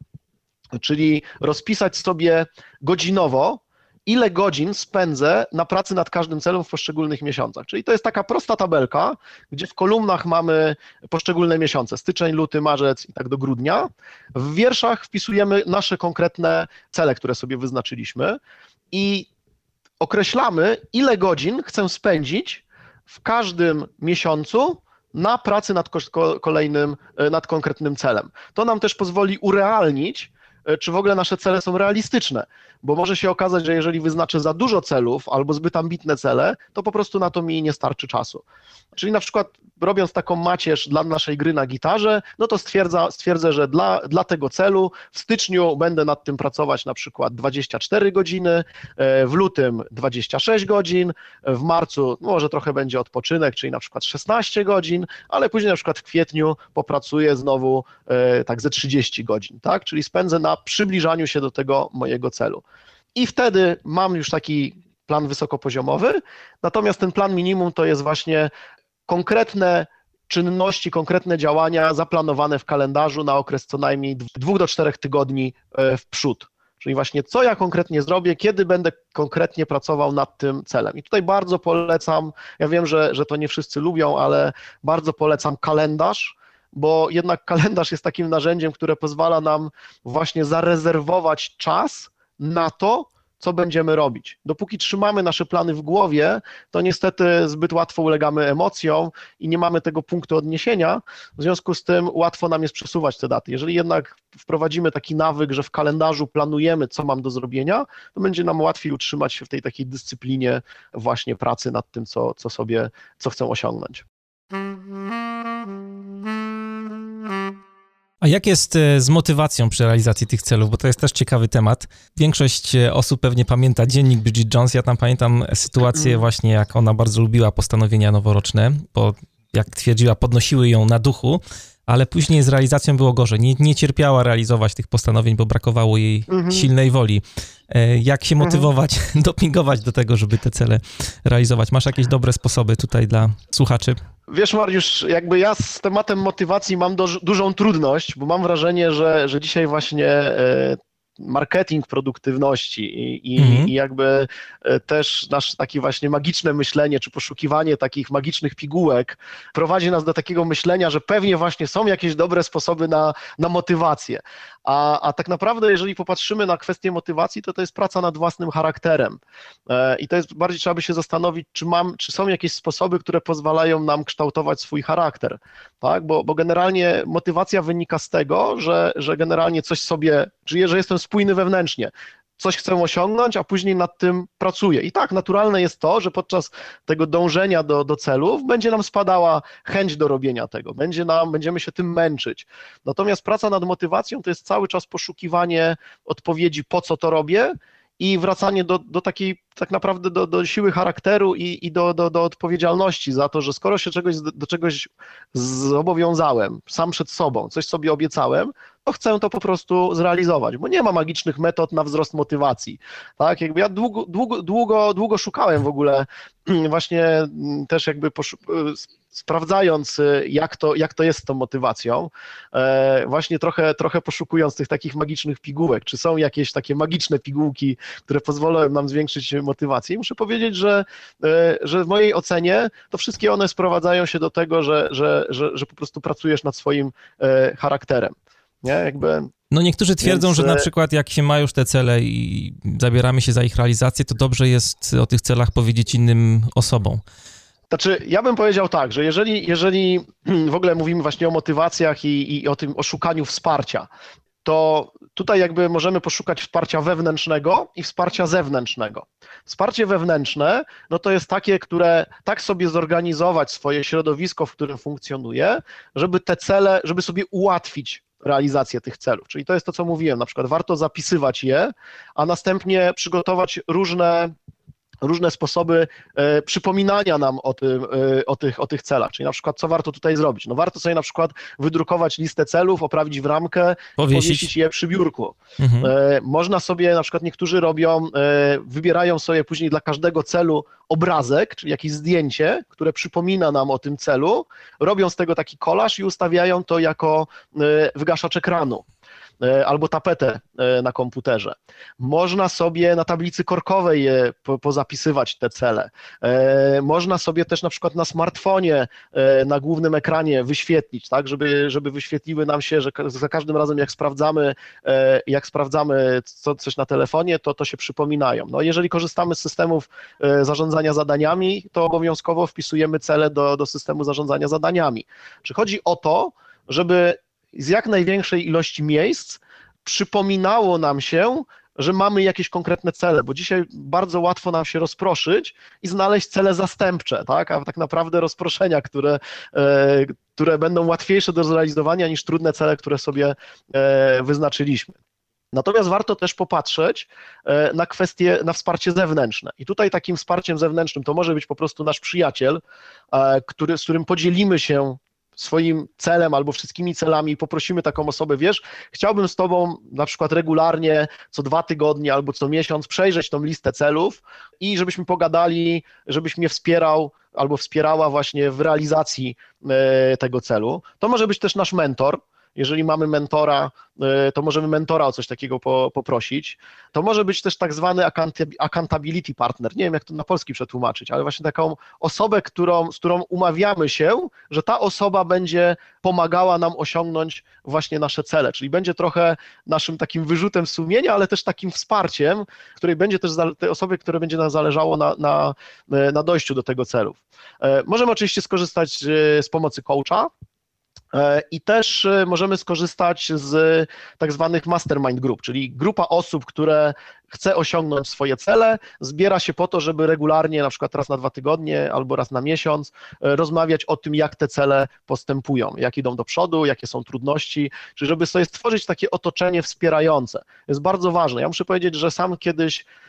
czyli rozpisać sobie godzinowo, ile godzin spędzę na pracy nad każdym celem w poszczególnych miesiącach. Czyli to jest taka prosta tabelka, gdzie w kolumnach mamy poszczególne miesiące, styczeń, luty, marzec i tak do grudnia. W wierszach wpisujemy nasze konkretne cele, które sobie wyznaczyliśmy i określamy, ile godzin chcę spędzić w każdym miesiącu na pracy nad kolejnym, nad konkretnym celem. To nam też pozwoli urealnić e, czy w ogóle nasze cele są realistyczne, bo może się okazać, że jeżeli wyznaczę za dużo celów albo zbyt ambitne cele, to po prostu na to mi nie starczy czasu. Czyli na przykład robiąc taką macierz dla naszej gry na gitarze, no to stwierdza, stwierdzę, że dla, dla tego celu w styczniu będę nad tym pracować na przykład 24 godziny, e, w lutym 26 godzin, w marcu może trochę będzie odpoczynek, czyli na przykład 16 godzin, ale później na przykład w kwietniu popracuję znowu e, tak ze 30 godzin, tak? Czyli spędzę na przybliżaniu się do tego mojego celu. I wtedy mam już taki plan wysokopoziomowy, natomiast ten plan minimum to jest właśnie konkretne czynności, konkretne działania zaplanowane w kalendarzu na okres co najmniej dwóch do czterech tygodni e, w przód. Czyli właśnie co ja konkretnie zrobię, kiedy będę konkretnie pracował nad tym celem. I tutaj bardzo polecam, ja wiem, że, że to nie wszyscy lubią, ale bardzo polecam kalendarz, bo jednak kalendarz jest takim narzędziem, które pozwala nam właśnie zarezerwować czas na to, co będziemy robić. Dopóki trzymamy nasze plany w głowie, to niestety zbyt łatwo ulegamy emocjom i nie mamy tego punktu odniesienia. W związku z tym łatwo nam jest przesuwać te daty. Jeżeli jednak wprowadzimy taki nawyk, że w kalendarzu planujemy, co mam do zrobienia, to będzie nam łatwiej utrzymać się w tej takiej dyscyplinie właśnie pracy nad tym, co, co sobie, co chcę osiągnąć. A jak jest e, z motywacją przy realizacji tych celów? Bo to jest też ciekawy temat. Większość e, osób pewnie pamięta dziennik Bridget Jones. Ja tam pamiętam sytuację mm. właśnie, jak ona bardzo lubiła postanowienia noworoczne, bo jak twierdziła, podnosiły ją na duchu, ale później z realizacją było gorzej. Nie, nie cierpiała realizować tych postanowień, bo brakowało jej mhm. silnej woli. E, jak się mhm. motywować, dopingować do tego, żeby te cele realizować? Masz jakieś dobre sposoby tutaj dla słuchaczy? Wiesz, Mariusz, jakby ja z tematem motywacji mam do, dużą trudność, bo mam wrażenie, że, że dzisiaj właśnie e, marketing produktywności i, i, mhm. i, jakby e, też nasze takie właśnie magiczne myślenie, czy poszukiwanie takich magicznych pigułek prowadzi nas do takiego myślenia, że pewnie właśnie są jakieś dobre sposoby na, na motywację. A, a tak naprawdę, jeżeli popatrzymy na kwestię motywacji, to to jest praca nad własnym charakterem. E, I to jest bardziej trzeba by się zastanowić, czy, mam, czy są jakieś sposoby, które pozwalają nam kształtować swój charakter. Tak? Bo, bo generalnie motywacja wynika z tego, że, że generalnie coś sobie, że jestem spójny wewnętrznie coś chcę osiągnąć, a później nad tym pracuję. I tak, naturalne jest to, że podczas tego dążenia do, do celów będzie nam spadała chęć do robienia tego, będzie nam, będziemy się tym męczyć. Natomiast praca nad motywacją to jest cały czas poszukiwanie odpowiedzi, po co to robię, i wracanie do, do takiej tak naprawdę do, do siły charakteru i, i do, do, do odpowiedzialności za to, że skoro się czegoś, do czegoś zobowiązałem sam przed sobą, coś sobie obiecałem, to chcę to po prostu zrealizować, bo nie ma magicznych metod na wzrost motywacji. Tak, jakby ja długo, długo, długo, długo szukałem w ogóle właśnie też jakby sprawdzając, jak to, jak to jest z tą motywacją, e, właśnie trochę, trochę poszukując tych takich magicznych pigułek, czy są jakieś takie magiczne pigułki, które pozwolą nam zwiększyć motywację. I muszę powiedzieć, że, e, że w mojej ocenie to wszystkie one sprowadzają się do tego, że, że, że, że po prostu pracujesz nad swoim e, charakterem. Nie? Jakby no niektórzy twierdzą, Więc... że na przykład jak się ma już te cele i zabieramy się za ich realizację, to dobrze jest o tych celach powiedzieć innym osobom. Znaczy, ja bym powiedział tak, że jeżeli, jeżeli w ogóle mówimy właśnie o motywacjach i, i o tym, o szukaniu wsparcia, to tutaj jakby możemy poszukać wsparcia wewnętrznego i wsparcia zewnętrznego. Wsparcie wewnętrzne, no to jest takie, które tak sobie zorganizować swoje środowisko, w którym funkcjonuje, żeby te cele, żeby sobie ułatwić realizację tych celów. Czyli to jest to, co mówiłem, na przykład warto zapisywać je, a następnie przygotować różne różne sposoby e, przypominania nam o, tym, e, o, tych, o tych celach. Czyli na przykład, co warto tutaj zrobić? No warto sobie na przykład wydrukować listę celów, oprawić w ramkę, powiesić, powiesić je przy biurku. Mhm. E, można sobie, na przykład niektórzy robią, wybierają sobie później dla każdego celu obrazek, czyli jakieś zdjęcie, które przypomina nam o tym celu, robią z tego taki kolaż i ustawiają to jako wygaszacz ekranu. E, albo tapetę e, na komputerze. Można sobie na tablicy korkowej je pozapisywać te cele. E, można sobie też na przykład na smartfonie na głównym ekranie wyświetlić, tak, żeby, żeby wyświetliły nam się, że za każdym razem jak sprawdzamy, jak sprawdzamy co, coś na telefonie, to to się przypominają. No jeżeli korzystamy z systemów zarządzania zadaniami, to obowiązkowo wpisujemy cele do, do systemu zarządzania zadaniami. Czy chodzi o to, żeby z jak największej ilości miejsc przypominało nam się, że mamy jakieś konkretne cele, bo dzisiaj bardzo łatwo nam się rozproszyć i znaleźć cele zastępcze, tak? a tak naprawdę rozproszenia, które, e, które będą łatwiejsze do zrealizowania niż trudne cele, które sobie e, wyznaczyliśmy. Natomiast warto też popatrzeć e, na kwestie, na wsparcie zewnętrzne. I tutaj takim wsparciem zewnętrznym to może być po prostu nasz przyjaciel, który, z którym podzielimy się swoim celem albo wszystkimi celami poprosimy taką osobę, wiesz, chciałbym z tobą na przykład regularnie co dwa tygodnie albo co miesiąc przejrzeć tą listę celów i żebyśmy pogadali, żebyś mnie wspierał albo wspierała właśnie w realizacji e, tego celu. To może być też nasz mentor, jeżeli mamy mentora, e, to możemy mentora o coś takiego po, poprosić. To może być też tak zwany accountability partner. Nie wiem, jak to na polski przetłumaczyć, ale właśnie taką osobę, którą, z którą umawiamy się, że ta osoba będzie pomagała nam osiągnąć właśnie nasze cele, czyli będzie trochę naszym takim wyrzutem sumienia, ale też takim wsparciem, której będzie też tej osoby, które będzie nam zależało na, na, na dojściu do tego celu. E, możemy oczywiście skorzystać e, z pomocy coacha, E, I też e, możemy skorzystać z tak zwanych mastermind group, czyli grupa osób, które chce osiągnąć swoje cele, zbiera się po to, żeby regularnie, na przykład raz na dwa tygodnie albo raz na miesiąc, e, rozmawiać o tym, jak te cele postępują, jak idą do przodu, jakie są trudności, czyli żeby sobie stworzyć takie otoczenie wspierające. Jest bardzo ważne. Ja muszę powiedzieć, że sam kiedyś E,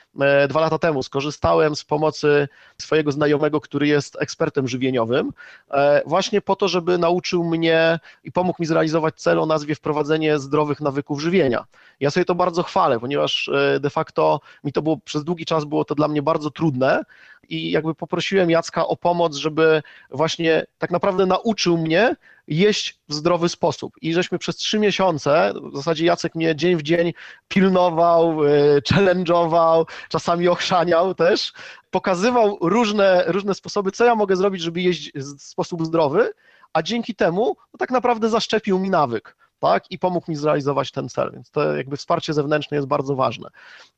dwa lata temu skorzystałem z pomocy swojego znajomego, który jest ekspertem żywieniowym, e, właśnie po to, żeby nauczył mnie i pomógł mi zrealizować cel o nazwie wprowadzenie zdrowych nawyków żywienia. Ja sobie to bardzo chwalę, ponieważ e, de facto mi to było przez długi czas było to dla mnie bardzo trudne i jakby poprosiłem Jacka o pomoc, żeby właśnie tak naprawdę nauczył mnie jeść w zdrowy sposób. I żeśmy przez trzy miesiące, w zasadzie Jacek mnie dzień w dzień pilnował, e, challenge'ował, czasami ochrzaniał też, pokazywał różne, różne sposoby, co ja mogę zrobić, żeby jeść w sposób zdrowy, a dzięki temu no tak naprawdę zaszczepił mi nawyk tak, i pomógł mi zrealizować ten cel, więc to jakby wsparcie zewnętrzne jest bardzo ważne.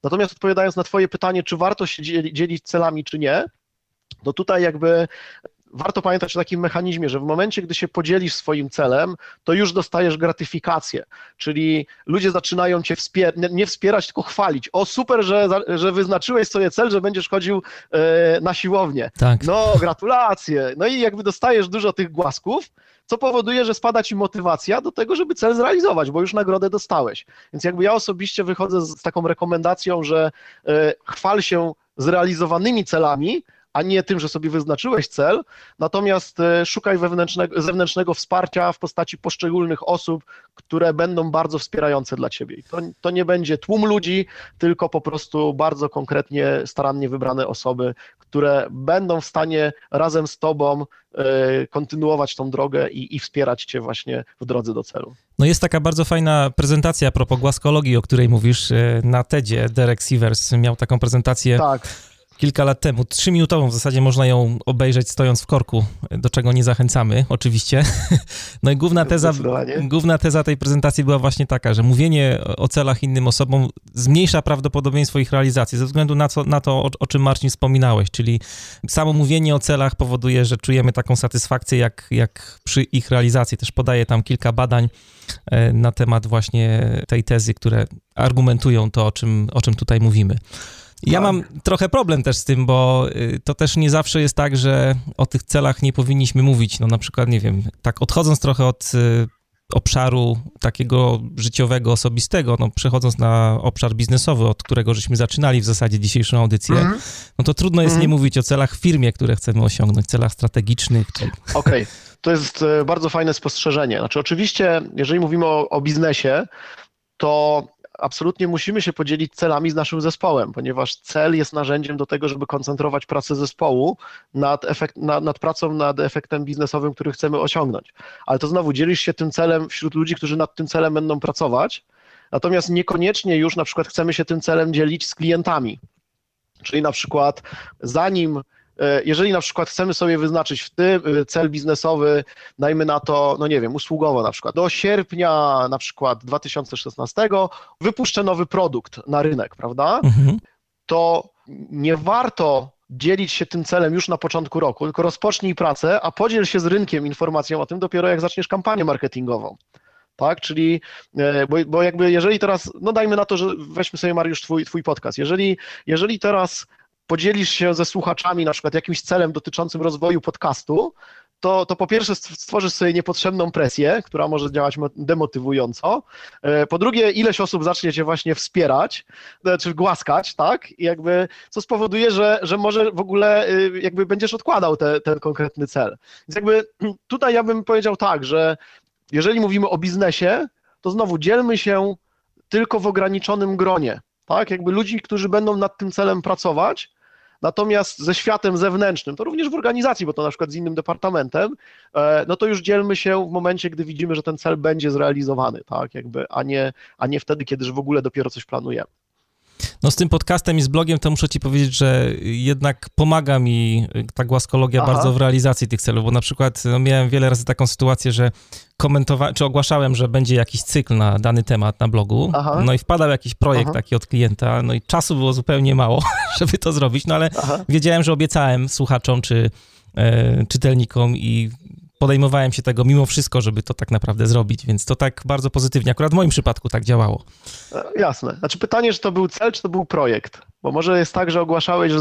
Natomiast odpowiadając na Twoje pytanie, czy warto się dzielić celami, czy nie, to tutaj jakby warto pamiętać o takim mechanizmie, że w momencie, gdy się podzielisz swoim celem, to już dostajesz gratyfikację, czyli ludzie zaczynają cię wspier nie wspierać, tylko chwalić. O, super, że, że wyznaczyłeś sobie cel, że będziesz chodził e, na siłownię. Tak. No, gratulacje. No i jakby dostajesz dużo tych głasków, co powoduje, że spada ci motywacja do tego, żeby cel zrealizować, bo już nagrodę dostałeś. Więc jakby ja osobiście wychodzę z taką rekomendacją, że e, chwal się zrealizowanymi celami, a nie tym, że sobie wyznaczyłeś cel, natomiast e, szukaj wewnętrznego, zewnętrznego wsparcia w postaci poszczególnych osób, które będą bardzo wspierające dla ciebie. I to, to nie będzie tłum ludzi, tylko po prostu bardzo konkretnie, starannie wybrane osoby, które będą w stanie razem z tobą e, kontynuować tą drogę i, i wspierać cię właśnie w drodze do celu. No jest taka bardzo fajna prezentacja a propos głaskologii, o której mówisz e, na TEDzie. Derek Sivers miał taką prezentację. Tak kilka lat temu. Trzyminutową w zasadzie można ją obejrzeć stojąc w korku, do czego nie zachęcamy, oczywiście. No i główna teza, główna teza tej prezentacji była właśnie taka, że mówienie o celach innym osobom zmniejsza prawdopodobieństwo ich realizacji, ze względu na, co, na to, o, o czym Marcin wspominałeś, czyli samo mówienie o celach powoduje, że czujemy taką satysfakcję, jak, jak przy ich realizacji. Też podaję tam kilka badań e, na temat właśnie tej tezy, które argumentują to, o czym, o czym tutaj mówimy. Ja tak. mam trochę problem też z tym, bo y, to też nie zawsze jest tak, że o tych celach nie powinniśmy mówić. No na przykład, nie wiem, tak odchodząc trochę od y, obszaru takiego życiowego, osobistego, no przechodząc na obszar biznesowy, od którego żeśmy zaczynali w zasadzie dzisiejszą audycję, mm no to trudno jest mm nie mówić o celach w firmie, które chcemy osiągnąć, celach strategicznych. Okej, okay. to jest e, bardzo fajne spostrzeżenie. Znaczy oczywiście, jeżeli mówimy o, o biznesie, to absolutnie musimy się podzielić celami z naszym zespołem, ponieważ cel jest narzędziem do tego, żeby koncentrować pracę zespołu nad, efekt, nad, nad pracą nad efektem biznesowym, który chcemy osiągnąć. Ale to znowu dzielisz się tym celem wśród ludzi, którzy nad tym celem będą pracować, natomiast niekoniecznie już na przykład chcemy się tym celem dzielić z klientami. Czyli na przykład zanim jeżeli na przykład chcemy sobie wyznaczyć w tym e, cel biznesowy, dajmy na to, no nie wiem, usługowo na przykład, do sierpnia na przykład 2016 wypuszczę nowy produkt na rynek, prawda? Mhm. To nie warto dzielić się tym celem już na początku roku, tylko rozpocznij pracę, a podziel się z rynkiem informacją o tym dopiero jak zaczniesz kampanię marketingową tak? Czyli, e, bo, bo jakby jeżeli teraz, no dajmy na to, że weźmy sobie Mariusz twój, twój podcast, jeżeli, jeżeli teraz podzielisz się ze słuchaczami na przykład jakimś celem dotyczącym rozwoju podcastu, to, to po pierwsze stworzysz sobie niepotrzebną presję, która może działać demotywująco. E, po drugie, ileś osób zacznie cię właśnie wspierać, e, czy głaskać, tak? I jakby, co spowoduje, że, że może w ogóle y, jakby będziesz odkładał te, ten konkretny cel. Więc jakby tutaj ja bym powiedział tak, że jeżeli mówimy o biznesie, to znowu dzielmy się tylko w ograniczonym gronie, tak? Jakby ludzi, którzy będą nad tym celem pracować, Natomiast ze światem zewnętrznym, to również w organizacji, bo to na przykład z innym departamentem, e, no to już dzielmy się w momencie, gdy widzimy, że ten cel będzie zrealizowany, tak, jakby, a nie, a nie wtedy, kiedy w ogóle dopiero coś planujemy. No z tym podcastem i z blogiem to muszę ci powiedzieć, że jednak pomaga mi ta głaskologia Aha. bardzo w realizacji tych celów, bo na przykład no, miałem wiele razy taką sytuację, że komentowałem, czy ogłaszałem, że będzie jakiś cykl na dany temat na blogu, Aha. no i wpadał jakiś projekt Aha. taki od klienta, no i czasu było zupełnie mało, żeby to zrobić, no ale wiedziałem, że obiecałem słuchaczom czy e, czytelnikom i podejmowałem się tego mimo wszystko, żeby to tak naprawdę zrobić, więc to tak bardzo pozytywnie, akurat w moim przypadku tak działało. E, jasne. Znaczy pytanie, czy to był cel, czy to był projekt? Bo może jest tak, że ogłaszałeś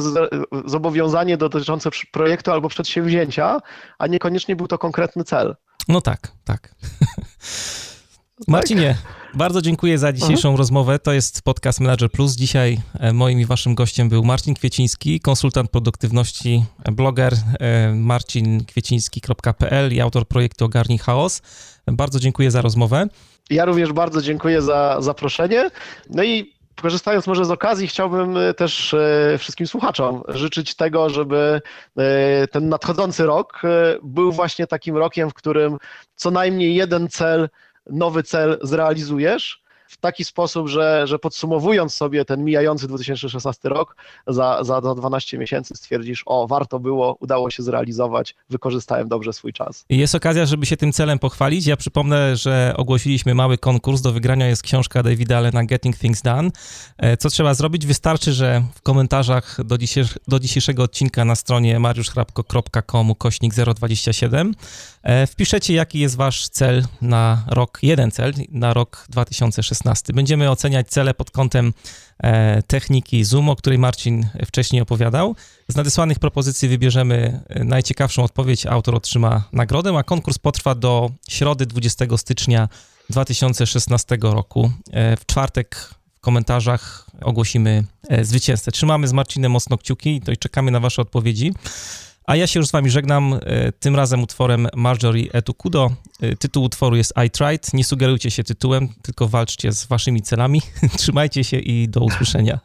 zobowiązanie dotyczące projektu albo przedsięwzięcia, a niekoniecznie był to konkretny cel. No tak, tak. Marcinie, bardzo dziękuję za dzisiejszą mhm. rozmowę. To jest podcast Manager Plus. Dzisiaj e, moim i waszym gościem był Marcin Kwieciński, konsultant produktywności, e, bloger e, marcinkwieciński.pl i autor projektu Ogarnij Chaos. Bardzo dziękuję za rozmowę. Ja również bardzo dziękuję za zaproszenie. No i korzystając może z okazji, chciałbym też wszystkim słuchaczom życzyć tego, żeby ten nadchodzący rok był właśnie takim rokiem, w którym co najmniej jeden cel nowy cel zrealizujesz w taki sposób, że, że podsumowując sobie ten mijający 2016 rok, za, za, za 12 miesięcy stwierdzisz, o, warto było, udało się zrealizować, wykorzystałem dobrze swój czas. Jest okazja, żeby się tym celem pochwalić. Ja przypomnę, że ogłosiliśmy mały konkurs. Do wygrania jest książka Davida Allena Getting Things Done. E, co trzeba zrobić? Wystarczy, że w komentarzach do, do dzisiejszego odcinka na stronie mariuszchrapko.com kośnik 027 e, wpiszecie, jaki jest wasz cel na rok, jeden cel na rok 2016 Będziemy oceniać cele pod kątem e, techniki Zoom, o której Marcin wcześniej opowiadał. Z nadesłanych propozycji wybierzemy e, najciekawszą odpowiedź, autor otrzyma nagrodę, a konkurs potrwa do środy 20 stycznia 2016 roku. E, w czwartek w komentarzach ogłosimy zwycięzcę. Trzymamy z Marcinem mocno kciuki i czekamy na wasze odpowiedzi. A ja się już z wami żegnam, e, tym razem utworem Marjorie Etukudo. E, tytuł utworu jest I Tried. Nie sugerujcie się tytułem, tylko walczcie z waszymi celami. Trzymajcie się i do usłyszenia.